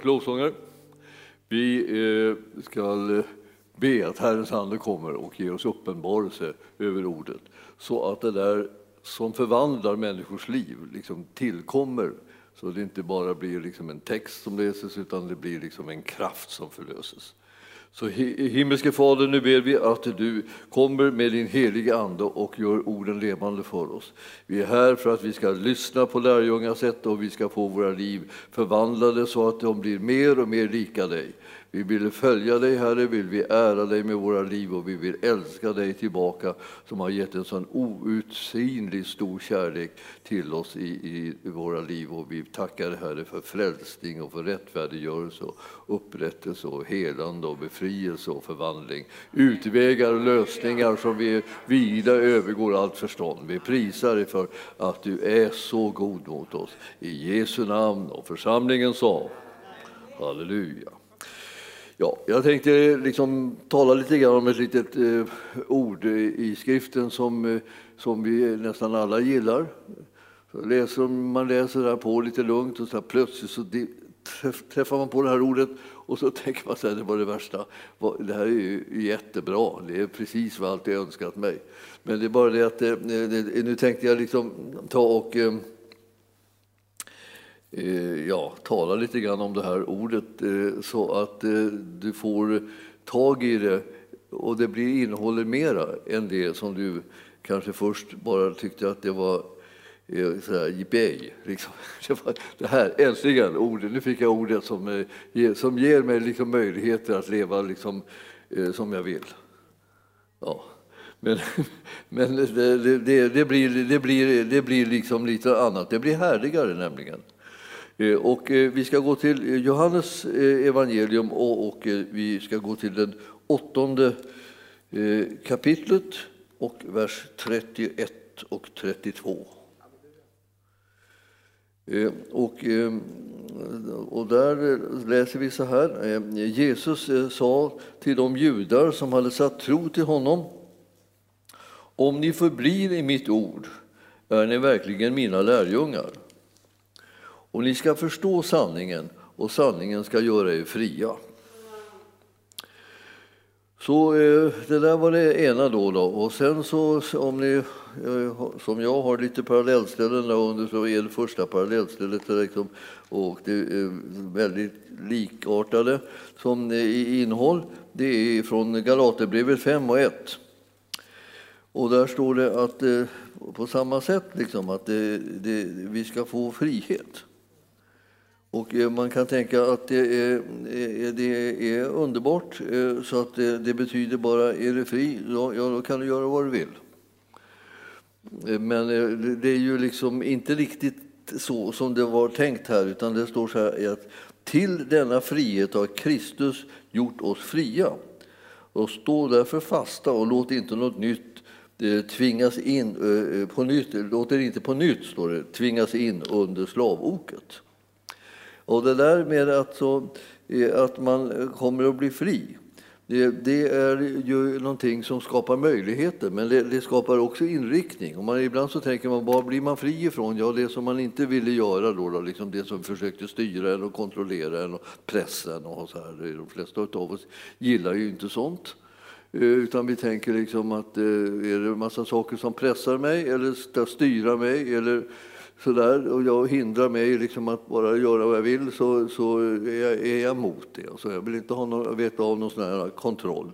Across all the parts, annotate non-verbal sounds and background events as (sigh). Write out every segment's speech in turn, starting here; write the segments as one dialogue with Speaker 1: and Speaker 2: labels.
Speaker 1: Tack lovsångare. Vi eh, ska eh, be att Herrens ande kommer och ger oss uppenbarelse över ordet så att det där som förvandlar människors liv liksom tillkommer så det inte bara blir liksom en text som läses utan det blir liksom en kraft som förlöses. Så himmelske Fader, nu ber vi att du kommer med din heliga Ande och gör orden levande för oss. Vi är här för att vi ska lyssna på lärjungasätt och vi ska få våra liv förvandlade så att de blir mer och mer lika dig. Vi vill följa dig, Herre, vill vi ära dig med våra liv och vi vill älska dig tillbaka som har gett en sån outsinlig stor kärlek till oss i, i, våra liv. Och vi tackar Herre för frälsning och för rättfärdiggörelse och upprättelse och helande och befrielse och förvandling. Utvägar och lösningar som vi vida övergår allt förstånd. Vi prisar dig för att du är så god mot oss. I Jesu namn och församlingen sa Halleluja. Ja, jag tänkte liksom tala lite grann om ett litet eh, ord i skriften som, eh, som vi nästan alla gillar. Så läser, man läser där på lite lugnt och så plötsligt så träffar man på det här ordet och så (laughs) tänker man att det var det värsta. Det här är ju jättebra, det är precis vad jag alltid önskat mig. Men det är bara det att eh, eh nu tänkte jag liksom ta och eh, Eh, ja, tala lite grann om det här ordet eh, så att eh, du får tag i det och det blir innehåller mera än det som du kanske först bara tyckte att det var eh, sådär jippej. Liksom. (laughs) Det, det här, äntligen, ordet, nu fick jag ordet som, eh, som ger mig liksom möjligheter att leva liksom, som jag vill. Ja. Men, (laughs) men det, det, det, blir, det, blir, det blir liksom lite annat. Det blir härligare nämligen. Eh, och eh, vi ska gå till eh, Johannes evangelium och vi ska gå till det åttonde kapitlet och vers 31 och 32. Och, och där läser vi så här. Jesus sa till de judar som hade satt tro till honom. Om ni förblir i mitt ord är ni verkligen mina lärjungar. Och ni ska förstå sanningen och sanningen ska göra er fria. Så eh, det där var det ena då. då. Och sen så om ni, eh, som jag har lite parallellställen där under så är det första parallellstället liksom, och det är eh, väldigt likartade som i innehåll. Det är från Galaterbrevet 5 och 1. Och där står det att på samma sätt liksom, att det, det, vi ska få frihet. Och eh, man kan tänka att det är, eh, det är underbart, eh, så att det, det betyder bara är du fri, ja, då kan du göra vad du vill. Men det är ju liksom inte riktigt så som det var tänkt här, utan det står så här att till denna frihet har Kristus gjort oss fria. Och stå därför fasta och låt inte något nytt tvingas in på nytt, låt er inte på nytt, står det, tvingas in under slavoket. Och det där med att, så, eh, att man kommer att bli fri, det, det, är ju någonting som skapar möjligheter, men det, det, skapar också inriktning. Och man, ibland så tänker man, vad blir man fri ifrån? Ja, det som man inte ville göra då, då liksom det som försökte styra en och kontrollera en och pressen. Och så här. De flesta av oss gillar ju inte sånt. Eh, utan vi tänker liksom att eh, är det en massa saker som pressar mig eller ska styra mig eller sådär, och jag hindrar mig liksom att bara göra vad jag vill så, så är, jag, är jag emot det. Alltså jag vill inte ha någon, veta av någon sån här kontroll.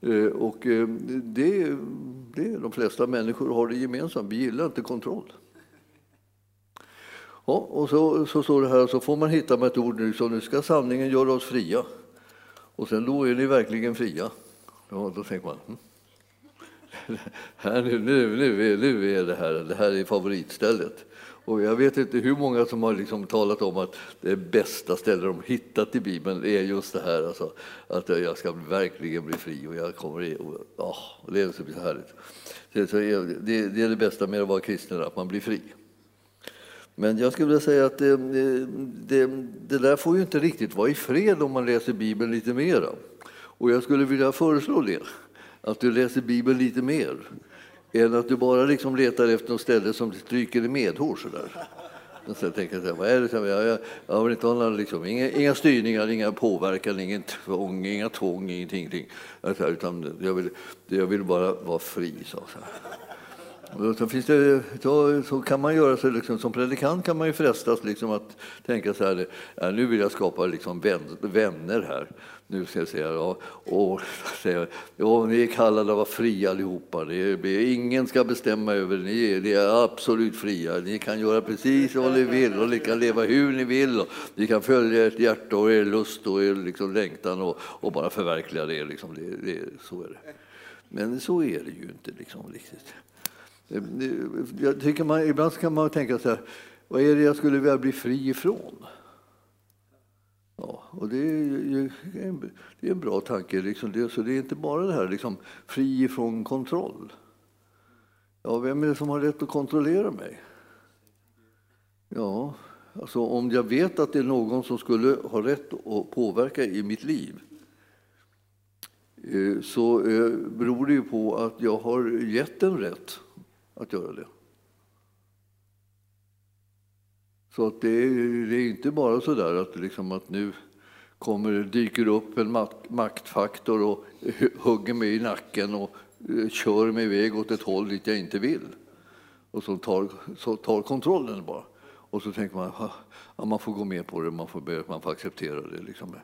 Speaker 1: Eh, och eh, det, det, de flesta människor har det gemensamt, vi gillar inte kontroll. Ja, och så, så står det här, så får man hitta med ett ord nu, så nu ska sanningen göra oss fria. Och sen då är ni verkligen fria. Ja, då tänker man, hm. (laughs) här, nu, nu, nu, nu är det här, det här är favoritstället. Och jag vet inte hur många som har liksom talat om att det bästa stället de hittat i Bibeln är just det här, alltså, att jag ska verkligen bli fri och jag kommer och, oh, det är så härligt. Det, det, det är det bästa med att vara kristen, att man blir fri. Men jag skulle vilja säga att det, det, det, där får ju inte riktigt vara i fred om man läser Bibeln lite mera. Och jag skulle vilja föreslå det, att du läser Bibeln lite mer än att du bara liksom letar efter något ställe som stryker i medhår. Sådär. Så jag tänker så här, vad är det? Jag, jag, jag vill inte ha några, liksom, inga, inga styrningar, inga påverkan, ingen tvång, inga tvång, ingenting. ingenting. Utan jag vill, jag vill bara vara fri. Så, så. Så, finns det, då, så, kan man göra så liksom, som predikant kan man ju frestas liksom att tänka så här, ja, nu vill jag skapa liksom vän, vänner här. Nu ska jag säga, ja, och, säga, ja, ni är kallade att vara fria allihopa. Det är, ingen ska bestämma över er, ni, ni är absolut fria. Ni kan göra precis vad ni vill och ni kan leva hur ni vill. Och ni kan följa ert hjärta och er lust och er liksom längtan och, och bara förverkliga det. Liksom. det, det så är det. Men så är det ju inte liksom, riktigt. Jag tycker man, ibland kan man tänka så här, vad är det jag skulle vilja bli fri ifrån? Ja, och det är, det är en bra tanke. Liksom det, så det är inte bara det här liksom, fri ifrån kontroll. Ja, vem är det som har rätt att kontrollera mig? Ja, alltså om jag vet att det är någon som skulle ha rätt att påverka i mitt liv eh, så eh, beror det ju på att jag har gett den rätt att göra det. Så att det, är, det är inte bara så där att, liksom att nu kommer, dyker upp en maktfaktor och hugger mig i nacken och eh, kör mig iväg åt ett håll dit jag inte vill. Och så tar, så tar kontrollen bara. Och så tänker man att man får gå med på det, man får, man får acceptera det. Liksom.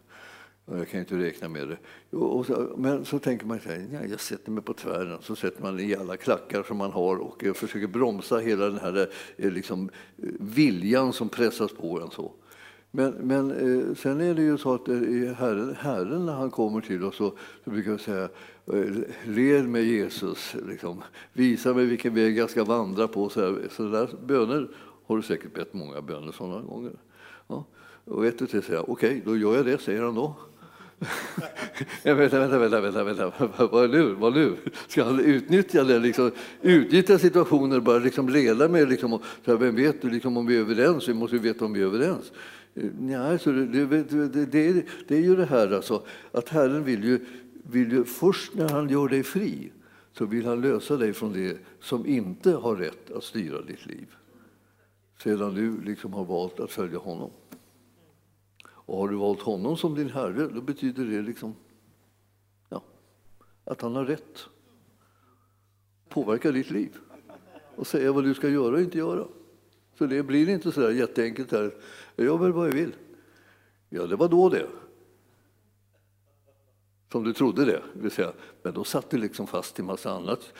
Speaker 1: Jag kan inte räkna med det. Så, men så tänker man så här, jag sätter mig på tvären. Så sätter man i alla klackar som man har och jag försöker bromsa hela den här eh, liksom, eh, viljan som pressas på en. Så. Men, men eh, sen är det ju så att Herren, Herren när han kommer till oss så, så brukar jag säga Led med Jesus, liksom. visa mig vilken väg jag ska vandra på. Så, här, så där böner har du säkert bett många böner sådana gånger. Ja. Och ett och tre säger okej, okay, då gör jag det, säger han då. Ja, vänta, vänta, vänta, vänta, vänta. Vad nu? Vad nu? Ska han utnyttja det? Liksom, utnyttja situationen bara liksom leda mig? Liksom, och, så här, vem vet liksom, om vi är överens? Vi måste ju veta om vi är överens. Nej, så det, det, det, det, det är ju det här alltså, att Herren vill ju, vill ju, först när han gör dig fri, så vill han lösa dig från det som inte har rätt att styra ditt liv. Sedan du liksom har valt att följa honom. Och har du valt honom som din Herre, då betyder det liksom, ja, att han har rätt. Påverka ditt liv och säga vad du ska göra och inte göra. Så det blir inte så där jätteenkelt här. Jag gör väl vad jag vill. Ja, det var då det som du trodde det. Vill säga. Men då satt du liksom fast i massa annat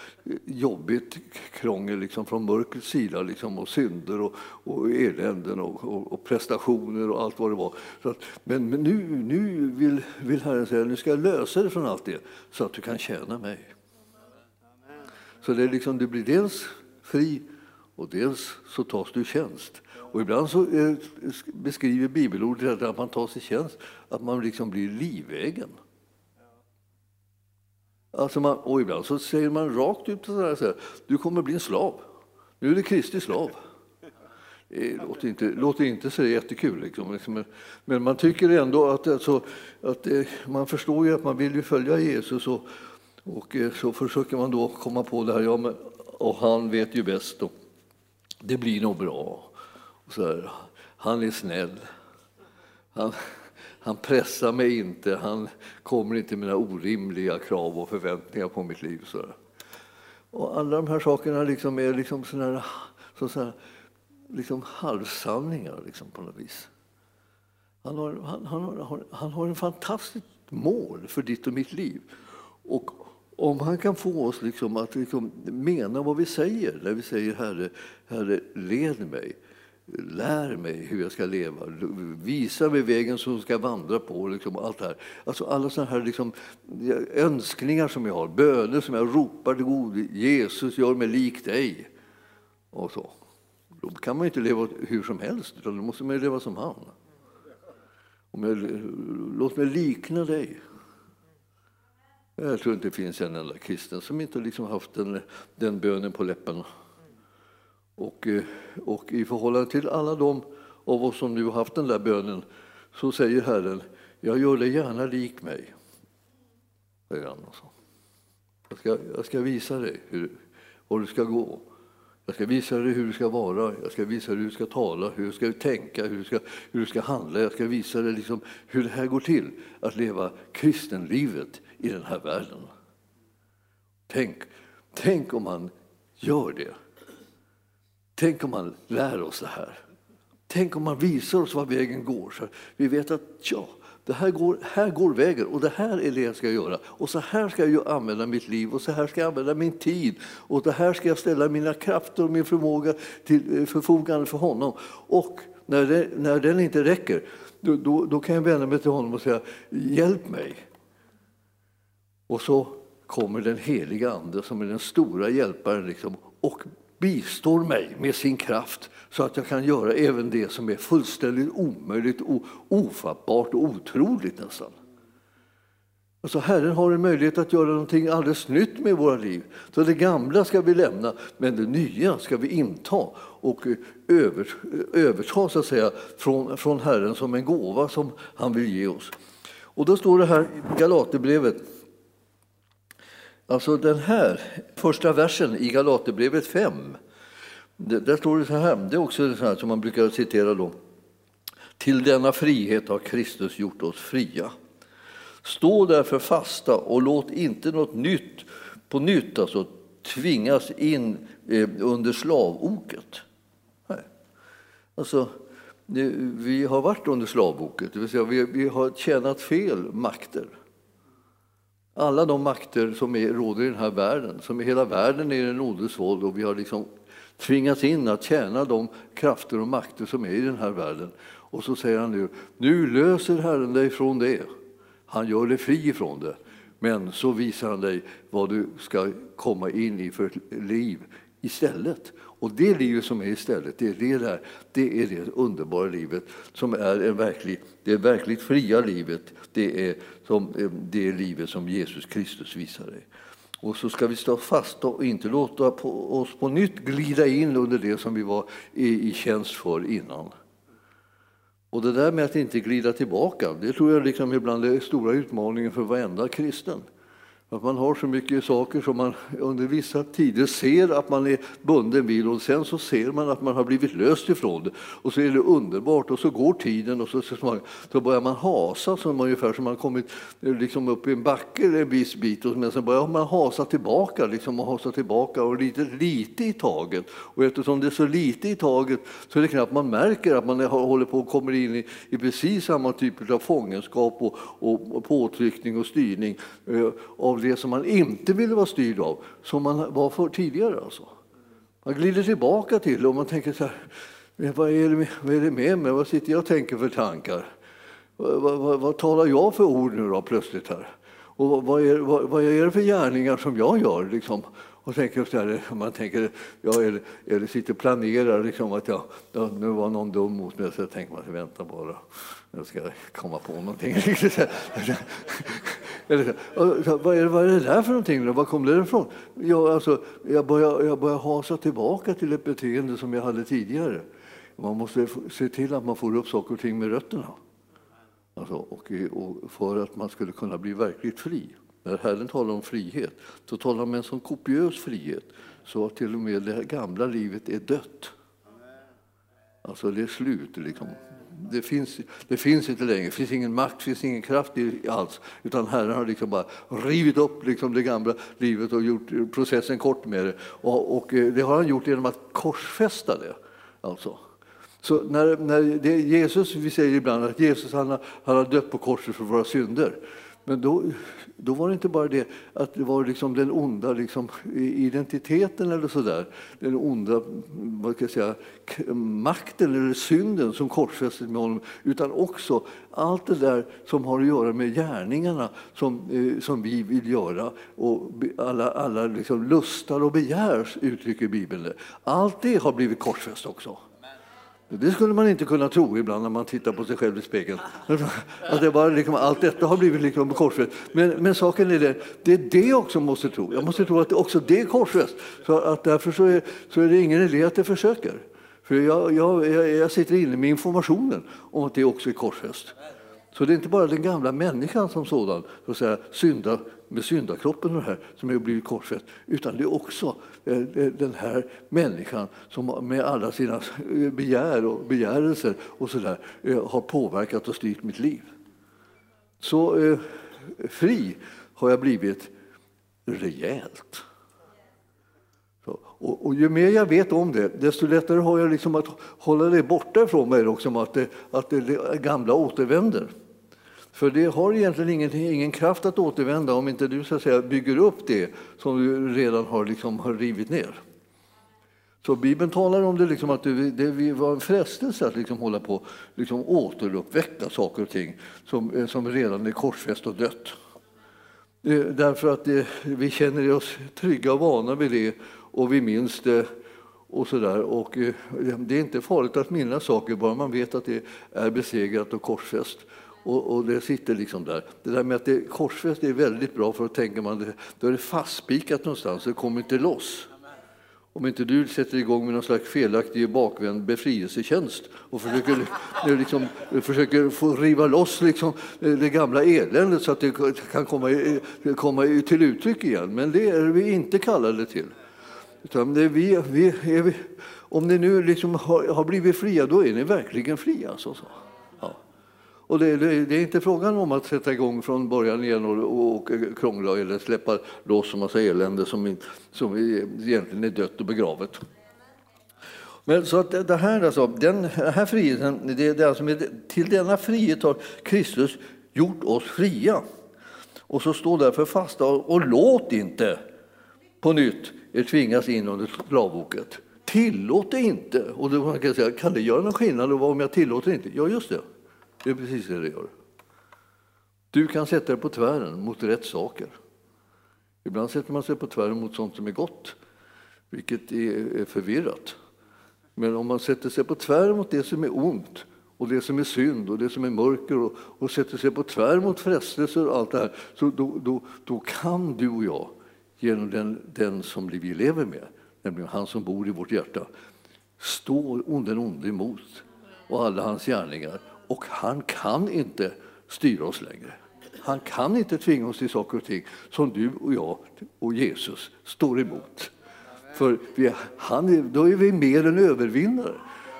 Speaker 1: jobbigt krångel liksom från mörkrets sida liksom, och synder och, och eländen och, och, och, prestationer och allt vad det var. Att, men, men, nu, nu vill, vill Herren säga nu ska jag lösa dig från allt det så att du kan tjäna mig. Så det är liksom, du blir dels fri och dels så tas du i tjänst. Och ibland så eh, beskriver bibelordet att man tas i tjänst, att man liksom blir livegen. Alltså man, och ibland så säger man rakt ut så här, så här, du kommer bli en slav. Nu är du Kristi slav. Det låter inte, låter inte så jättekul. Liksom. liksom men man tycker ändå att, alltså, att eh, man förstår ju att man vill ju följa Jesus och, och eh, så försöker man då komma på det här, ja, men, och han vet ju bäst och det blir nog bra. Och så här, han är snäll. Han, han pressar mig inte, han kommer inte med några orimliga krav och förväntningar på mitt liv. Så och alla de här sakerna liksom är liksom såna så såna, liksom halvsanningar liksom på något vis. Han har, han, han, har, han har en fantastiskt mål för ditt och mitt liv. Och om han kan få oss liksom att liksom mena vad vi säger när vi säger Herre, Herre led mig, lär mig hur jag ska leva, visa mig vägen som jag ska vandra på. Liksom, allt det här. Alltså alla sådana här liksom, önskningar som jag har, böner som jag ropar till God, Jesus gör mig lik dig. Och så. Då kan man inte leva hur som helst, utan då måste man leva som han. Om jag, låt mig likna dig. Jag tror inte det finns en enda kristen som inte liksom haft den, den bönen på läpparna. Och, eh, och i förhållande till alla de av oss som nu har haft den där bönen så säger Herren, jag gör dig gärna lik mig. Jag ska, jag ska visa dig hur, var du ska gå. Jag ska visa dig hur du ska vara, jag ska visa dig hur du ska tala, hur du ska tänka, hur du ska, hur du ska handla. Jag ska visa dig liksom hur det här går till, att leva kristenlivet i den här världen. Tänk, tänk om man gör det. Tänk om man lär oss det här. Tänk om man visar oss var vägen går. Så vi vet att ja, det här går, här går vägen och det här är det jag ska göra. Och så här ska jag använda mitt liv och så här ska jag använda min tid. Och det här ska jag ställa mina krafter och min förmåga till eh, förfogande för honom. Och när, det, när den inte räcker, då, då, då, kan jag vända mig till honom och säga hjälp mig. Och så kommer den heliga Ande som är den stora hjälparen liksom, och bistår mig med sin kraft så att jag kan göra även det som är fullständigt omöjligt, och ofattbart och otroligt nästan. Alltså Herren har en möjlighet att göra någonting alldeles nytt med våra liv. Så det gamla ska vi lämna, men det nya ska vi inta och över, överta så att säga, från, från Herren som en gåva som han vill ge oss. Och då står det här i Galaterbrevet Alltså den här första versen i Galaterbrevet 5, där står det så här, det är också så här som man brukar citera då. Till denna frihet har Kristus gjort oss fria. Stå därför fasta och låt inte något nytt på nytt alltså, tvingas in eh, under slavoket. Nej. Alltså, vi har varit under slavoket, det vill säga vi, vi har tjänat fel makter. Alla de makter som är, råder i den här världen, som i hela världen är en ondes våld och vi har liksom tvingats in att tjäna de krafter och makter som är i den här världen. Och så säger han nu, nu löser Herren dig från det. Han gör dig fri ifrån det. Men så visar han dig vad du ska komma in i för liv istället. Och det livet som är istället, det är det, där, det är det underbara livet som är en verklig, det verkligt fria livet. Det är som, det är livet som Jesus Kristus visar dig. Och så ska vi stå fast och inte låta på oss på nytt glida in under det som vi var i, i tjänst för innan. Och det där med att inte glida tillbaka, det tror jag liksom ibland är stora utmaningen för varenda kristen. Att man har så mycket saker som man under vissa tider ser att man är bunden vid och sen så ser man att man har blivit löst ifrån det. Och så är det underbart och så går tiden och så, så, så börjar man hasa som ungefär som man kommit eh, liksom upp i en backe en viss bit och men sen börjar man hasa tillbaka liksom och hasa tillbaka och lite, lite i taget. Och eftersom det är så lite i taget så är det knappt man märker att man håller på och kommer in i, i precis samma typ av fångenskap och, och, och påtryckning och styrning eh, av det som man inte ville vara styrd av, som man var för tidigare. Alltså. Man glider tillbaka till det och man tänker så här, vad är, det med, vad är det med mig? Vad sitter jag och tänker för tankar? Vad, vad, vad talar jag för ord nu då plötsligt här? Och vad är, vad, är det för gärningar som jag gör? Liksom? Och tänker så här, man tänker, ja, eller, eller sitter och planerar liksom att jag, ja, nu var någon dum mot mig, så tänker man, vänta bara, jag ska komma på någonting. (laughs) eller, vad, är, vad är det där för någonting? Var kom det ifrån? Jag, alltså, jag börjar, jag börjar hasa tillbaka till ett beteende som jag hade tidigare. Man måste se till att man får upp saker och ting med rötterna. Alltså, och, och för att man skulle kunna bli verkligt fri. När Herren talar om frihet så talar han om en sån kopiös frihet så att till och med det gamla livet är dött. Alltså det är slut. Liksom. Det, finns, det finns inte längre, det finns ingen makt, det finns ingen kraft alls. Utan Herren har liksom bara rivit upp liksom det gamla livet och gjort processen kort med det. Och, och eh, det har han gjort genom att korsfästa det. Alltså. Så när, när det, Jesus, vi säger ibland att Jesus han har, han har dött på korset för våra synder. Men då, då var det inte bara det att det var liksom den onda liksom, identiteten eller sådär, den onda vad ska jag säga, makten eller synden som korsfästes med honom, utan också allt det där som har att göra med gärningarna som, eh, som vi vill göra. Och alla, alla liksom lustar och begär, uttrycker Bibeln Allt det har blivit korsfäst också. Det skulle man inte kunna tro ibland när man tittar på sig själv i spegeln. Att det bara liksom, allt detta har blivit liksom korsfäst. Men, men saken är det, det är det jag också måste tro. Jag måste tro att det också det är korsfäst. Så att därför så är, så är det ingen idé att jag försöker. För jag, jag, jag sitter inne med informationen om att det också är korsfäst. Så det är inte bara den gamla människan som sådan, så att säga, synda, med syndakroppen och det här som har blivit korsfäst, utan det är också eh, eh, den här människan som med alla sina eh, begär och begärelser och så där, har påverkat och styrt mitt liv. Så eh, fri har jag blivit rejält. Så, och, och, ju mer jag vet om det, desto lättare har jag liksom att hålla det borta ifrån mig, också, att, det, att det gamla återvänder. För det har egentligen ingen, ingen kraft att återvända om inte du så att säga, bygger upp det som du redan har, liksom, har rivit ner. Så Bibeln talar om det, liksom att det, det var en frestelse att liksom hålla på liksom återuppväcka saker och ting som, eh, som redan är korsfäst och dött. Eh, därför att det, vi känner oss trygga och vana vid det och vi minns det och så där. Och det är inte farligt att minnas saker bara man vet att det är besegrat och korsfäst. Och, och, det sitter liksom där. Det där med att det är korsfäst är väldigt bra för då tänker man det, då är det fastspikat någonstans, det kommer inte loss. Om inte du sätter igång med någon slags felaktig bakvänd befrielsetjänst och försöker, (laughs) liksom, försöker få riva loss liksom, eh, det gamla eländet så att det kan komma, eh, komma till uttryck igen. Men det är vi inte kallade till. Utan det vi, vi, vi, om ni nu liksom har, har, blivit fria, då är ni verkligen fria. Så, så. Och det, det, det, är inte frågan om att sätta igång från början igen och, och krångla eller släppa loss en massa elände som, som egentligen är dött och begravet. Men så att det här, alltså, den här friheten, det, det alltså till denna frihet har Kristus gjort oss fria. Och så står därför fasta och, och låt inte på nytt er tvingas in under slavboket. Tillåt det inte. Och då kan, jag säga, kan det göra någon skillnad om jag tillåter inte? Ja, just det. Det är precis det det gör. Du kan sätta dig på tvären mot rätt saker. Ibland sätter man sig på tvären mot sånt som är gott, vilket är förvirrat. Men om man sätter sig på tvären mot det som är ont och det som är synd och det som är mörker och, och sätter sig på tvär mot frestelser och allt det här, så då, då, då kan du och jag genom den, den som vi lever med, nämligen han som bor i vårt hjärta, stå den onde emot och alla hans gärningar. Och han kan inte styra oss längre. Han kan inte tvinga oss till saker och ting som du och jag och Jesus står emot. För vi, han, då är vi mer än övervinnare.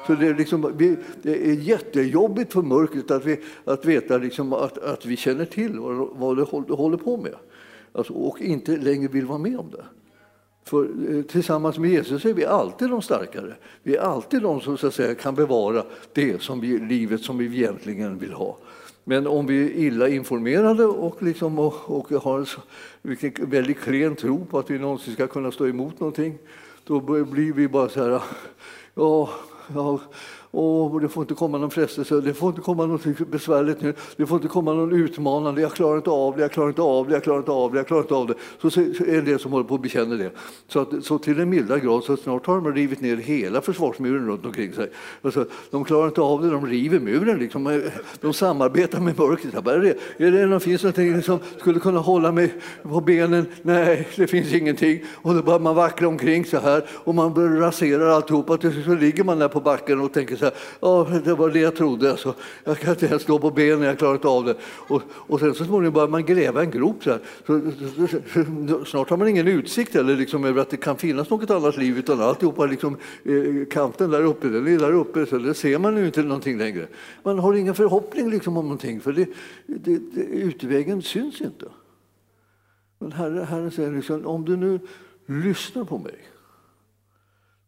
Speaker 1: Så det, är liksom, det är jättejobbigt för mörkret att, vi, att veta liksom att, att vi känner till vad, vad det håller på med alltså, och inte längre vill vara med om det. För eh, tillsammans med Jesus är vi alltid de starkare. Vi är alltid de som så att säga, kan bevara det som vi, livet som vi egentligen vill ha. Men om vi är illa informerade och, liksom, och, och har en väldigt klen tro på att vi någonsin ska kunna stå emot någonting, då blir vi bara så här, (laughs) ja, ja Åh, det får inte komma någon frestelse, det får inte komma något besvärligt nu, det får inte komma någon utmanande, jag klarar inte av det, jag klarar inte av det, jag klarar inte av det, jag klarar inte av det. Så, är det en del som håller på att bekänna det. Så, att, så till en milda grad, så snart har de rivit ner hela försvarsmuren runt omkring sig. Alltså, de klarar inte av det, de river muren. Liksom. De samarbetar med mörkret. Är det, är det, någon, finns någonting som skulle kunna hålla mig på benen? Nej, det finns ingenting. Och då börjar man vackla omkring så här och man raserar alltihopa. Så ligger man där på backen och tänker så här, ja, det var det jag trodde. Alltså, jag kan inte ens stå på benen, jag klarar inte av det. Och, och sen så småningom börjar man gräva en grop. Så, här. Så, så, snart har man ingen utsikt eller liksom, över att det kan finnas något annat liv, utan alltihopa liksom, eh, kanten där uppe, den är där uppe, så det ser man ju inte någonting längre. Man har ingen förhoppning liksom, om någonting, för det, det, det, utvägen syns inte. Men Herren herre säger liksom, om du nu lyssnar på mig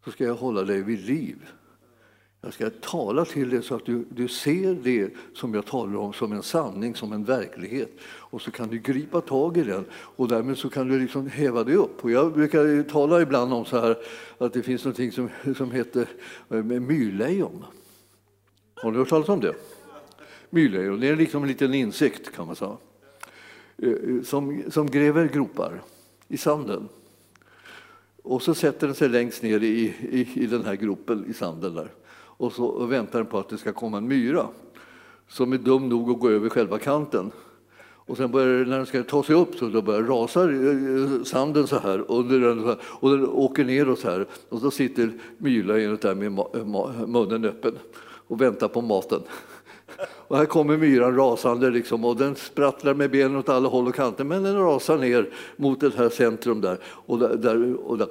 Speaker 1: så ska jag hålla dig vid liv. Jag ska tala till dig så att du, du ser det som jag talar om som en sanning, som en verklighet. Och så kan du gripa tag i den och därmed så kan du liksom häva dig upp. Och jag brukar tala ibland om så här att det finns någonting som, som heter eh, myrlejon. Har du hört talas om det? Myrlejon, det är liksom en liten insekt kan man säga. Eh, som, som gräver gropar i sanden. Och så sätter den sig längst ner i, i, i den här gropen i sanden där och så väntar den på att det ska komma en myra som är dum nog att gå över själva kanten. Och sen börjar, när den ska ta sig upp så då börjar rasar sanden så här under den, och den åker neråt så här. Och så sitter myran där med munnen öppen och väntar på maten. (laughs) Och här kommer myran rasande liksom, och den sprattlar med benen åt alla håll och kanter men den rasar ner mot det här centrum där. Och där, där, och där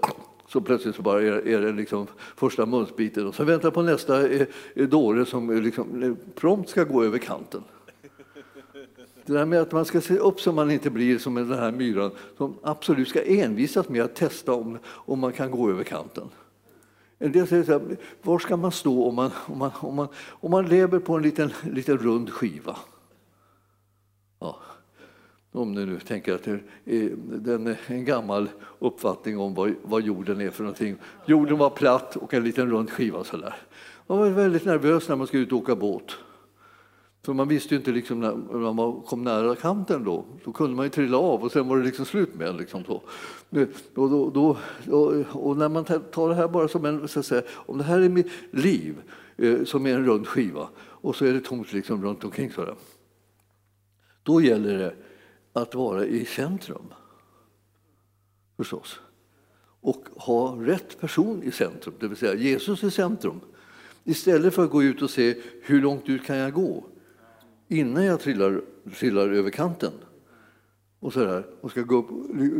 Speaker 1: så plötsligt så bara är, är det liksom första munsbiten och så väntar på nästa eh, eh, dåre som eh, liksom prompt ska gå över kanten. Det där med att man ska se upp så man inte blir som den här myran som absolut ska envisas med att testa om, om man kan gå över kanten. En del säger så här, var ska man stå om man, om man, om man, om man lever på en liten, liten rund skiva? Ja. Om ni nu tänker att det är eh, en gammal uppfattning om vad, jorden är för någonting. Jorden var platt och en liten rund skiva sådär. Man var väldigt nervös när man skulle ut och åka båt. För man visste ju inte liksom när man kom nära kanten då, då kunde man ju trilla av och sen var det liksom slut med en. Liksom så. Och, då, då, och, när man tar det här bara som en, så att säga, om det här är mitt liv eh, som är en rund skiva och så är det tomt liksom runt omkring sådär. Då gäller det att vara i centrum, förstås. Och ha rätt person i centrum, det vill säga Jesus i centrum. Istället för att gå ut och se hur långt ut kan jag gå innan jag trillar, trillar över kanten och, så där, och ska gå, upp,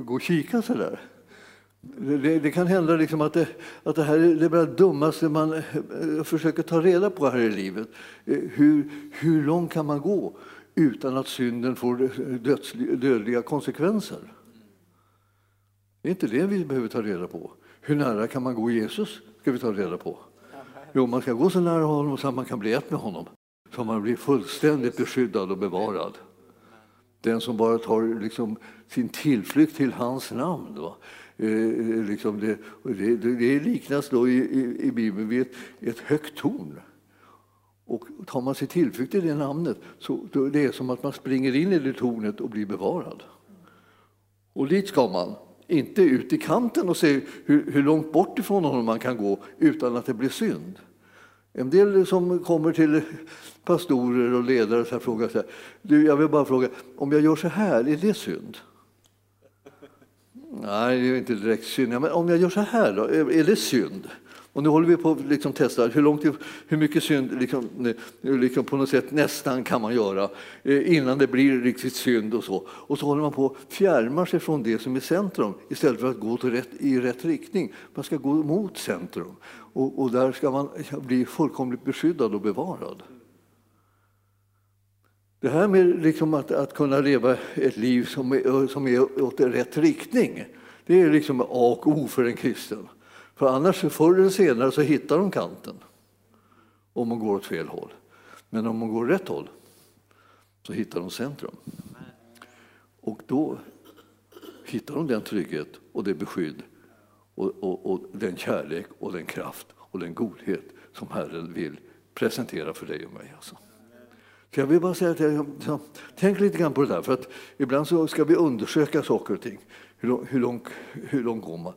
Speaker 1: gå och kika så där. Det, det, kan hända liksom att, det, att det här är det bara dummaste man eh, försöker ta reda på här i livet. Eh, hur, hur långt kan man gå utan att synden får döds, dödliga konsekvenser? Det är inte det vi behöver ta reda på. Hur nära kan man gå Jesus? ska vi ta reda på. Jo, man ska gå så nära honom så att man kan bli ett med honom så man blir fullständigt beskyddad och bevarad. Den som bara tar liksom sin tillflykt till hans namn. Va? Eh, eh liksom det, det, det, liknas då i, i, i Bibeln vid ett, ett, högt torn. Och tar man sig tillflykt till det namnet så då det är som att man springer in i det tornet och blir bevarad. Och dit ska man, inte ut i kanten och se hur, hur långt bort ifrån honom man kan gå utan att det blir synd. En del som kommer till pastorer och ledare så frågar så här, du, jag vill bara fråga, om jag gör så här, är det synd? Nej, det är inte direkt synd. Men om jag gör så här då, är det synd? Och nu håller vi på att liksom testa hur, långt, hur mycket synd liksom, liksom på något sätt nästan kan man göra eh, innan det blir riktigt synd och så. Och så håller man på att fjärma sig från det som är centrum istället för att gå rätt, i rätt riktning. Man ska gå mot centrum och, och där ska man bli fullkomligt beskyddad och bevarad. Det här med liksom att, att kunna leva ett liv som är, som är åt rätt riktning, det är liksom A och O för en kristen. För annars förr eller senare så hittar de kanten om man går åt fel håll. Men om man går rätt håll så hittar de centrum. Och då hittar de den trygghet och det beskydd och, och, och, den kärlek och den kraft och den godhet som Herren vill presentera för dig och mig. Alltså. Så jag vill bara säga att jag, tänk lite grann på det där, för att ibland så ska vi undersöka saker och ting. Hur, hur, långt, hur långt går man?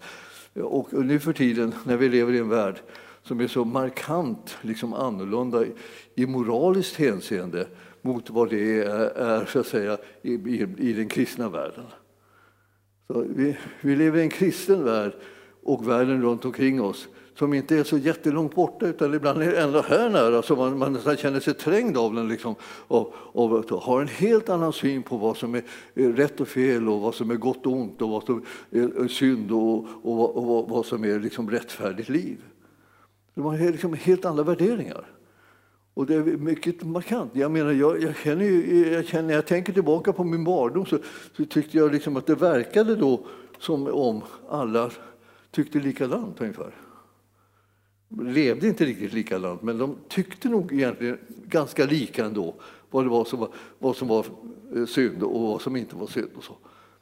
Speaker 1: Och nu för tiden, när vi lever i en värld som är så markant liksom annorlunda i moraliskt hänseende mot vad det är, så att säga, i, i, i den kristna världen. Så vi, vi lever i en kristen värld och världen runt omkring oss som inte är så jättelångt borta utan ibland är ända här nära så man, man nästan känner sig trängd av den liksom, och, och, och, har en helt annan syn på vad som är rätt och fel och vad som är gott och ont och vad som är synd och, och, och vad som är liksom rättfärdigt liv. De har liksom helt andra värderingar. Och det är mycket markant. Jag menar, jag, jag känner ju, jag känner, när jag tänker tillbaka på min barndom så, så tyckte jag liksom att det verkade då som om alla tyckte likadant ungefär. De levde inte riktigt likadant, men de tyckte nog egentligen ganska lika ändå vad det var som var, vad som var eh, synd och vad som inte var synd. Och så.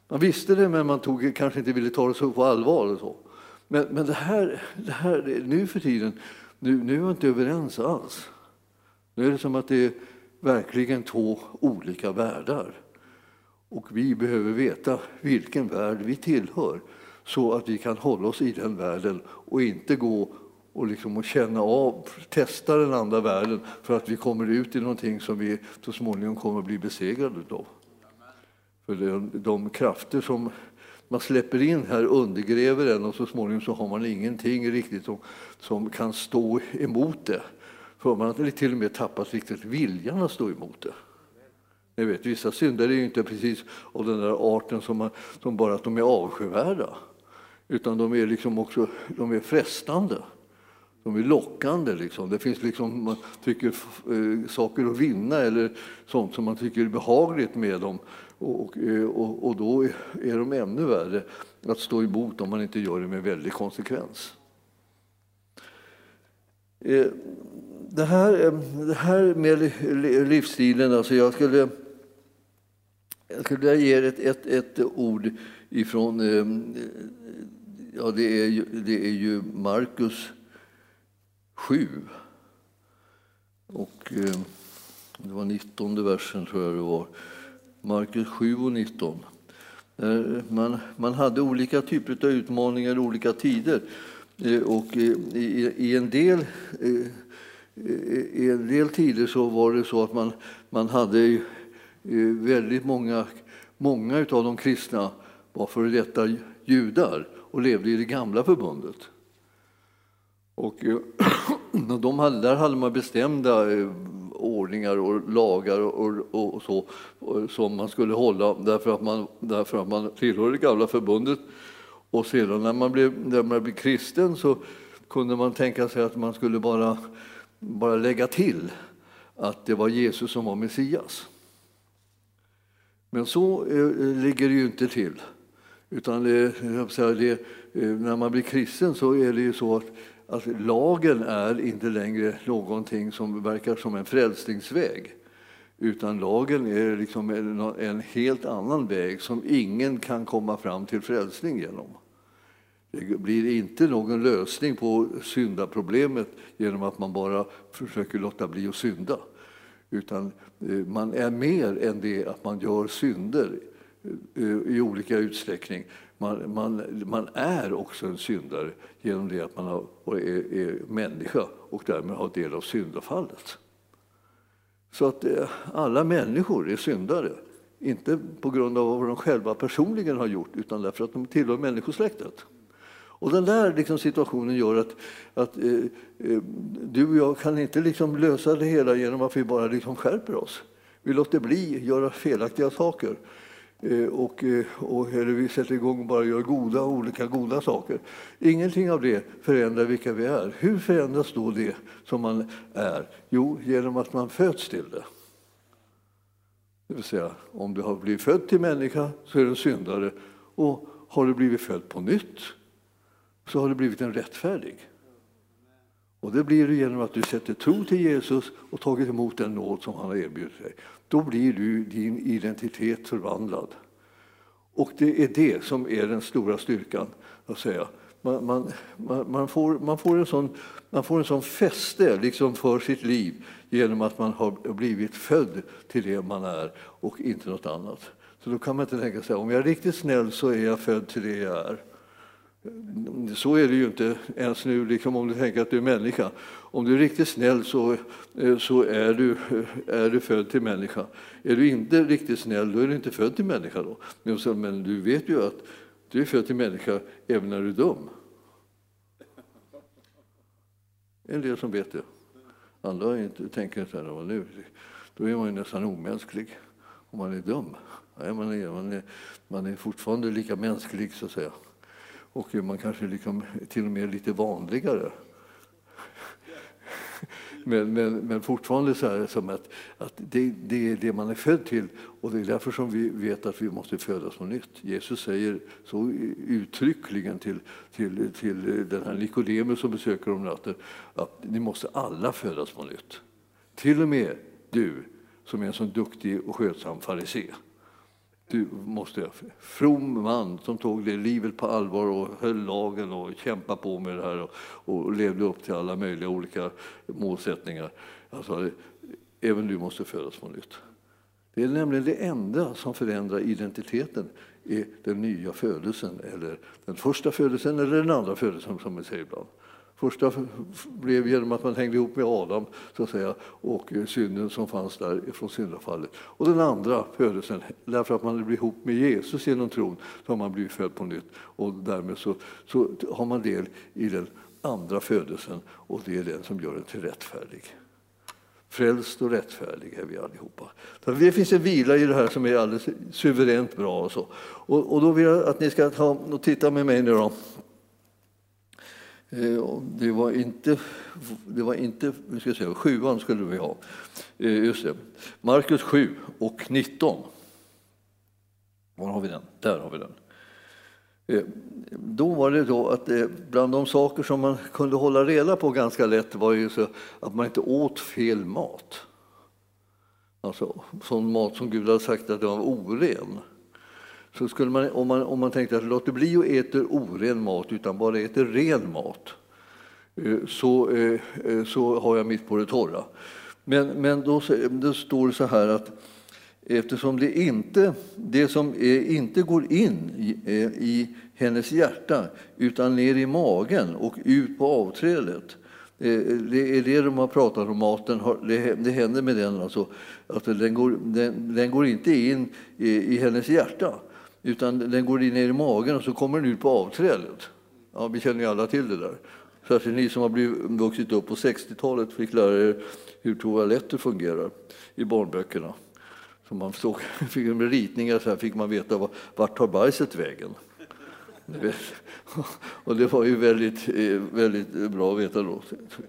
Speaker 1: Man visste det, men man tog, kanske inte ville ta det så på allvar. Och så. Men, men det, här, det här, nu för tiden, nu, nu är vi inte överens alls. Nu är det som att det är verkligen två olika världar. Och vi behöver veta vilken värld vi tillhör så att vi kan hålla oss i den världen och inte gå och, liksom och känna av, testa den andra världen för att vi kommer ut i någonting som vi så småningom kommer att bli besegrade av. För de, de krafter som man släpper in här undergräver en och så småningom så har man ingenting riktigt som, som kan stå emot det. för man har till och med tappat riktigt viljan att stå emot det. Ni vet, vissa synder är ju inte precis av den där arten som, man, som bara att de är avskyvärda, utan de är liksom också de är frestande. De är lockande. Liksom. Det finns liksom, man tycker, eh, saker att vinna eller sånt som man tycker är behagligt med dem. Och, eh, och, och då är de ännu värre att stå emot om man inte gör det med väldig konsekvens. Eh, det här, eh, det här med livsstilen, alltså jag skulle, jag skulle ge ett, ett, ett ord ifrån, eh, ja det är, det är ju Markus 7. Och eh, det var 19 versen tror jag det var. Markus 7 och 19. Eh, man, man hade olika typer av utmaningar i olika tider. Eh, och eh, i, i, en del, I en del tider så var det så att man, man hade väldigt många, många av de kristna var före detta judar och levde i det gamla förbundet. Eh, (clears throat) och de hade, där hade man bestämda eh, ordningar och lagar och, och, och så som man skulle hålla därför att man, därför att man tillhörde det gamla förbundet. Och sedan när man blev, när man blev kristen så kunde man tänka sig att man skulle bara, bara lägga till att det var Jesus som var Messias. Men så eh, ligger det ju inte till. Utan det, det, eh, när man blir kristen så är det ju så att att lagen är inte längre någonting som verkar som en frälsningsväg. Utan lagen är liksom en, helt annan väg som ingen kan komma fram till frälsning genom. Det blir inte någon lösning på syndaproblemet genom att man bara försöker låta bli att synda. Utan eh, man är mer än det att man gör synder eh, i olika utsträckning. Man, man, man är också en syndare genom det att man har, är, är människa och därmed har del av syndafallet. Så att eh, alla människor är syndare. Inte på grund av vad de själva personligen har gjort utan därför att de tillhör människosläktet. Och den där liksom situationen gör att, att eh, eh, du och jag kan inte liksom lösa det hela genom att vi bara liksom skärper oss. Vi låter bli att göra felaktiga saker. Eh, och, eh, och, eller vi sätter igång och bara gör goda, olika goda saker. Ingenting av det förändrar vilka vi är. Hur förändras då det som man är? Jo, genom att man föds till det. Det vill säga, om du har blivit född till människa så är du en syndare. Och har du blivit född på nytt så har du blivit en rättfärdig. Och det blir du genom att du sätter tro till Jesus och tagit emot den nåd som han har erbjudit dig. Då blir du din identitet förvandlad. Och det är det som är den stora styrkan. Att säga. Man, man, man, får, man, får en sån, man får en sån fäste liksom för sitt liv genom att man har blivit född till det man är och inte något annat. Så då kan man inte tänka sig om jag är riktigt snäll så är jag född till det jag är. Så är det ju inte ens nu, liksom om du tänker att du är människa. Om du är riktigt snäll så, eh, så är, du, eh, är du född till människa. Är du inte riktigt snäll, då är du inte född till människa. Då. Men du vet ju att du är född till människa även när du är dum. En del som vet det. Andra inte, tänker så här, nu, då är man ju nästan omänsklig om man är dum. Nej, man, är, man, är, man är fortfarande lika mänsklig, så att säga och man kanske liksom till och med lite vanligare. Men, men, men fortfarande så är det som att, att det, det, är det man är född till och det är därför som vi vet att vi måste födas på nytt. Jesus säger så uttryckligen till, till, till den här Nikodemus som besöker om natten att ni måste alla födas på nytt. Till och med du som är en så duktig och skötsam farisé. Du måste, from man som tog det livet på allvar och höll lagen och kämpade på med det här och, och levde upp till alla möjliga olika målsättningar. Alltså, även du måste födas på nytt. Det är nämligen det enda som förändrar identiteten är den nya födelsen, eller den första födelsen eller den andra födelsen som man säger ibland. Första blev genom att man hängde ihop med Adam så att säga, och synden som fanns där från syndafallet. Och den andra födelsen, därför att man blev ihop med Jesus genom tron, så har man blivit född på nytt. Och därmed så, så har man del i den andra födelsen och det är den som gör en till rättfärdig. Frälst och rättfärdig är vi allihopa. Det finns en vila i det här som är alldeles suveränt bra. Och, så. och, och då vill jag att ni ska ta och titta med mig nu. Då. Eh, det var inte, det var inte vi ska säga, sjuan skulle vi ha. Eh, just det. Markus 7 och 19. Var har vi den? Där har vi den. Eh, då var det då att bland de saker som man kunde hålla reda på ganska lätt var ju så att man inte åt fel mat. Alltså sån mat som Gud hade sagt att det var oren. Så skulle man, om, man, om man tänkte att låter bli att äta oren mat utan bara äter ren mat eh, så, eh, eh, så har jag mitt på det torra. Men, men då, då står det så här att eftersom det, inte, det som är, inte går in i, i hennes hjärta utan ner i magen och ut på avträdet det är det de har pratat om, maten. Det händer med den. Alltså, att den, går, den, den går inte in i, i hennes hjärta utan den går in ner i magen och så kommer den ut på avträdet. Ja, vi känner ju alla till det där. Särskilt ni som har blivit, vuxit upp på 60-talet fick lära er hur toaletter fungerar i barnböckerna. Så man såg, (laughs) fick med ritningar så här fick man veta vart tar bajset vägen. (laughs) Och det var ju väldigt, eh, väldigt bra att veta då,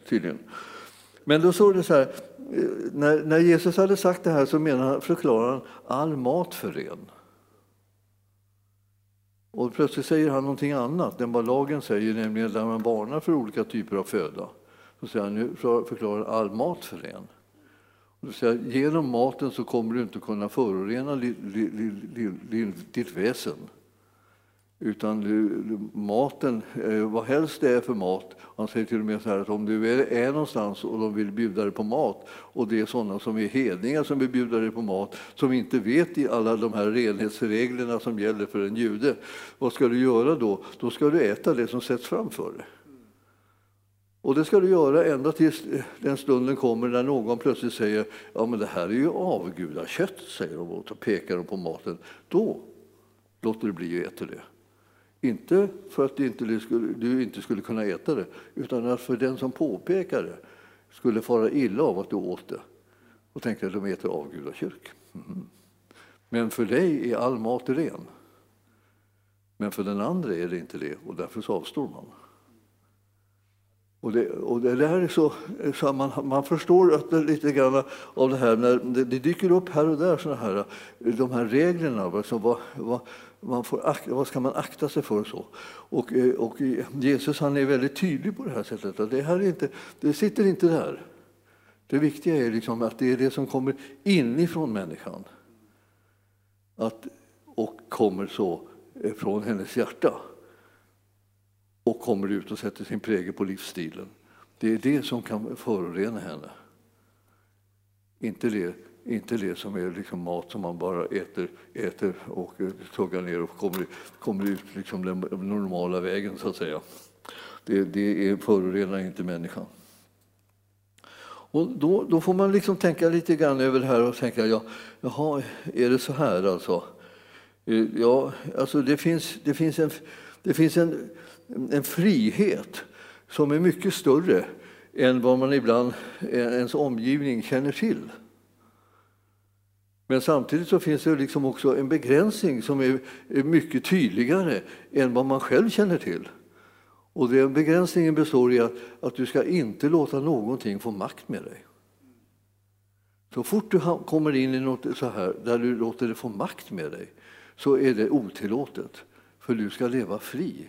Speaker 1: tydligen. Men då såg det så här, eh, när, när Jesus hade sagt det här så menar, förklarar han all mat för ren. Och plötsligt säger han någonting annat än vad lagen säger, nämligen där man varnar för olika typer av föda. Så säger han, nu förklarar all mat för ren. Och säger, genom maten så kommer du inte kunna förorena ditt väsen. Utan du, maten, eh, vad helst det är för mat, han säger till och med så här att om du är någonstans och de vill bjuda dig på mat och det är sådana som är hedningar som vill bjuda dig på mat som inte vet i alla de här renhetsreglerna som gäller för en jude. Vad ska du göra då? Då ska du äta det som sätts framför dig. Och det ska du göra ända tills den stunden kommer när någon plötsligt säger ja men det här är ju avgudakött, säger de och pekar de på maten. Då låter du bli att äta det. Inte för att du inte skulle, du inte skulle kunna äta det, utan att för den som påpekar det skulle fara illa av att du åt det och tänkte att de äter avgudakyrk. Mm. Men för dig är all mat ren. Men för den andra är det inte det och därför så avstår man. Och det, och det där är så, eh, så man, man förstår att det lite grann av det här när det, det dyker upp här och där såna här, eh, de här reglerna. Liksom, vad, vad, man får, vad ska man akta sig för? så? Och, eh, och eh, Jesus han är väldigt tydlig på det här sättet. Att det, här är inte, det sitter inte där. Det viktiga är liksom att det är det som kommer inifrån människan. Att, och kommer så eh, från hennes hjärta. Och kommer ut och sätter sin prägel på livsstilen. Det är det som kan förorena henne. Inte det inte det som är liksom mat som man bara äter, äter och tuggar ner och kommer, kommer ut liksom den normala vägen, så att säga. Det, det är, förorenar inte människan. Och då, då, får man liksom tänka lite grann över det här och tänka, ja, jaha, är det så här alltså? Eh, ja, alltså det finns, det finns, en, det finns en, en frihet som är mycket större än vad man ibland, ens omgivning känner till. Men samtidigt så finns det liksom också en begränsning som är mycket tydligare än vad man själv känner till. Och den begränsningen består i att, att du ska inte låta någonting få makt med dig. Så fort du kommer in i något så här, där du låter det få makt med dig så är det otillåtet, för du ska leva fri.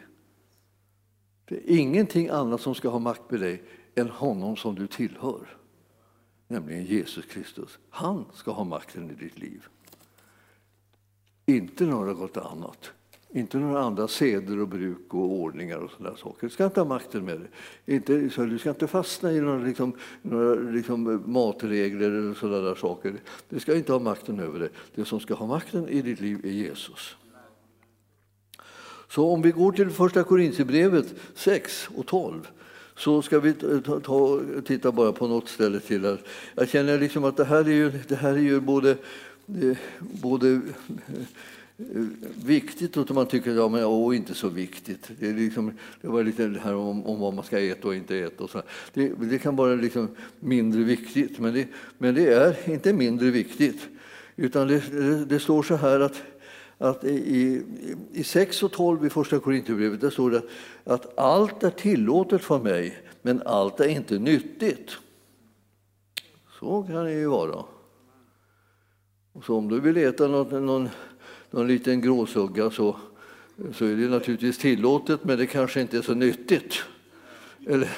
Speaker 1: Det är ingenting annat som ska ha makt med dig än honom som du tillhör nämligen Jesus Kristus. Han ska ha makten i ditt liv. Inte något annat. Inte några andra seder och bruk och ordningar och sådana saker. Du ska inte ha makten med det. Inte, så du ska inte fastna i några, liksom, några liksom, matregler eller sådana saker. Du ska inte ha makten över det. Det som ska ha makten i ditt liv är Jesus. Så om vi går till första Korintierbrevet 6 och 12 så ska vi ta, ta, titta bara på något ställe till. här. Jag känner liksom att det här är ju, det här är ju både, eh, både eh, viktigt och man tycker ja, men, åh, inte så viktigt. Det, är liksom, det var lite det här om, om vad man ska äta och inte äta. Och så. Det, det kan vara liksom mindre viktigt, men det, men det är inte mindre viktigt. Utan det, det, det står så här att, att i, i 6 och 12 i Första Korinthierbrevet där står det att allt är tillåtet för mig, men allt är inte nyttigt. Så kan det ju vara. Så om du vill äta något, någon, någon liten gråsugga så, så är det naturligtvis tillåtet, men det kanske inte är så nyttigt. Eller,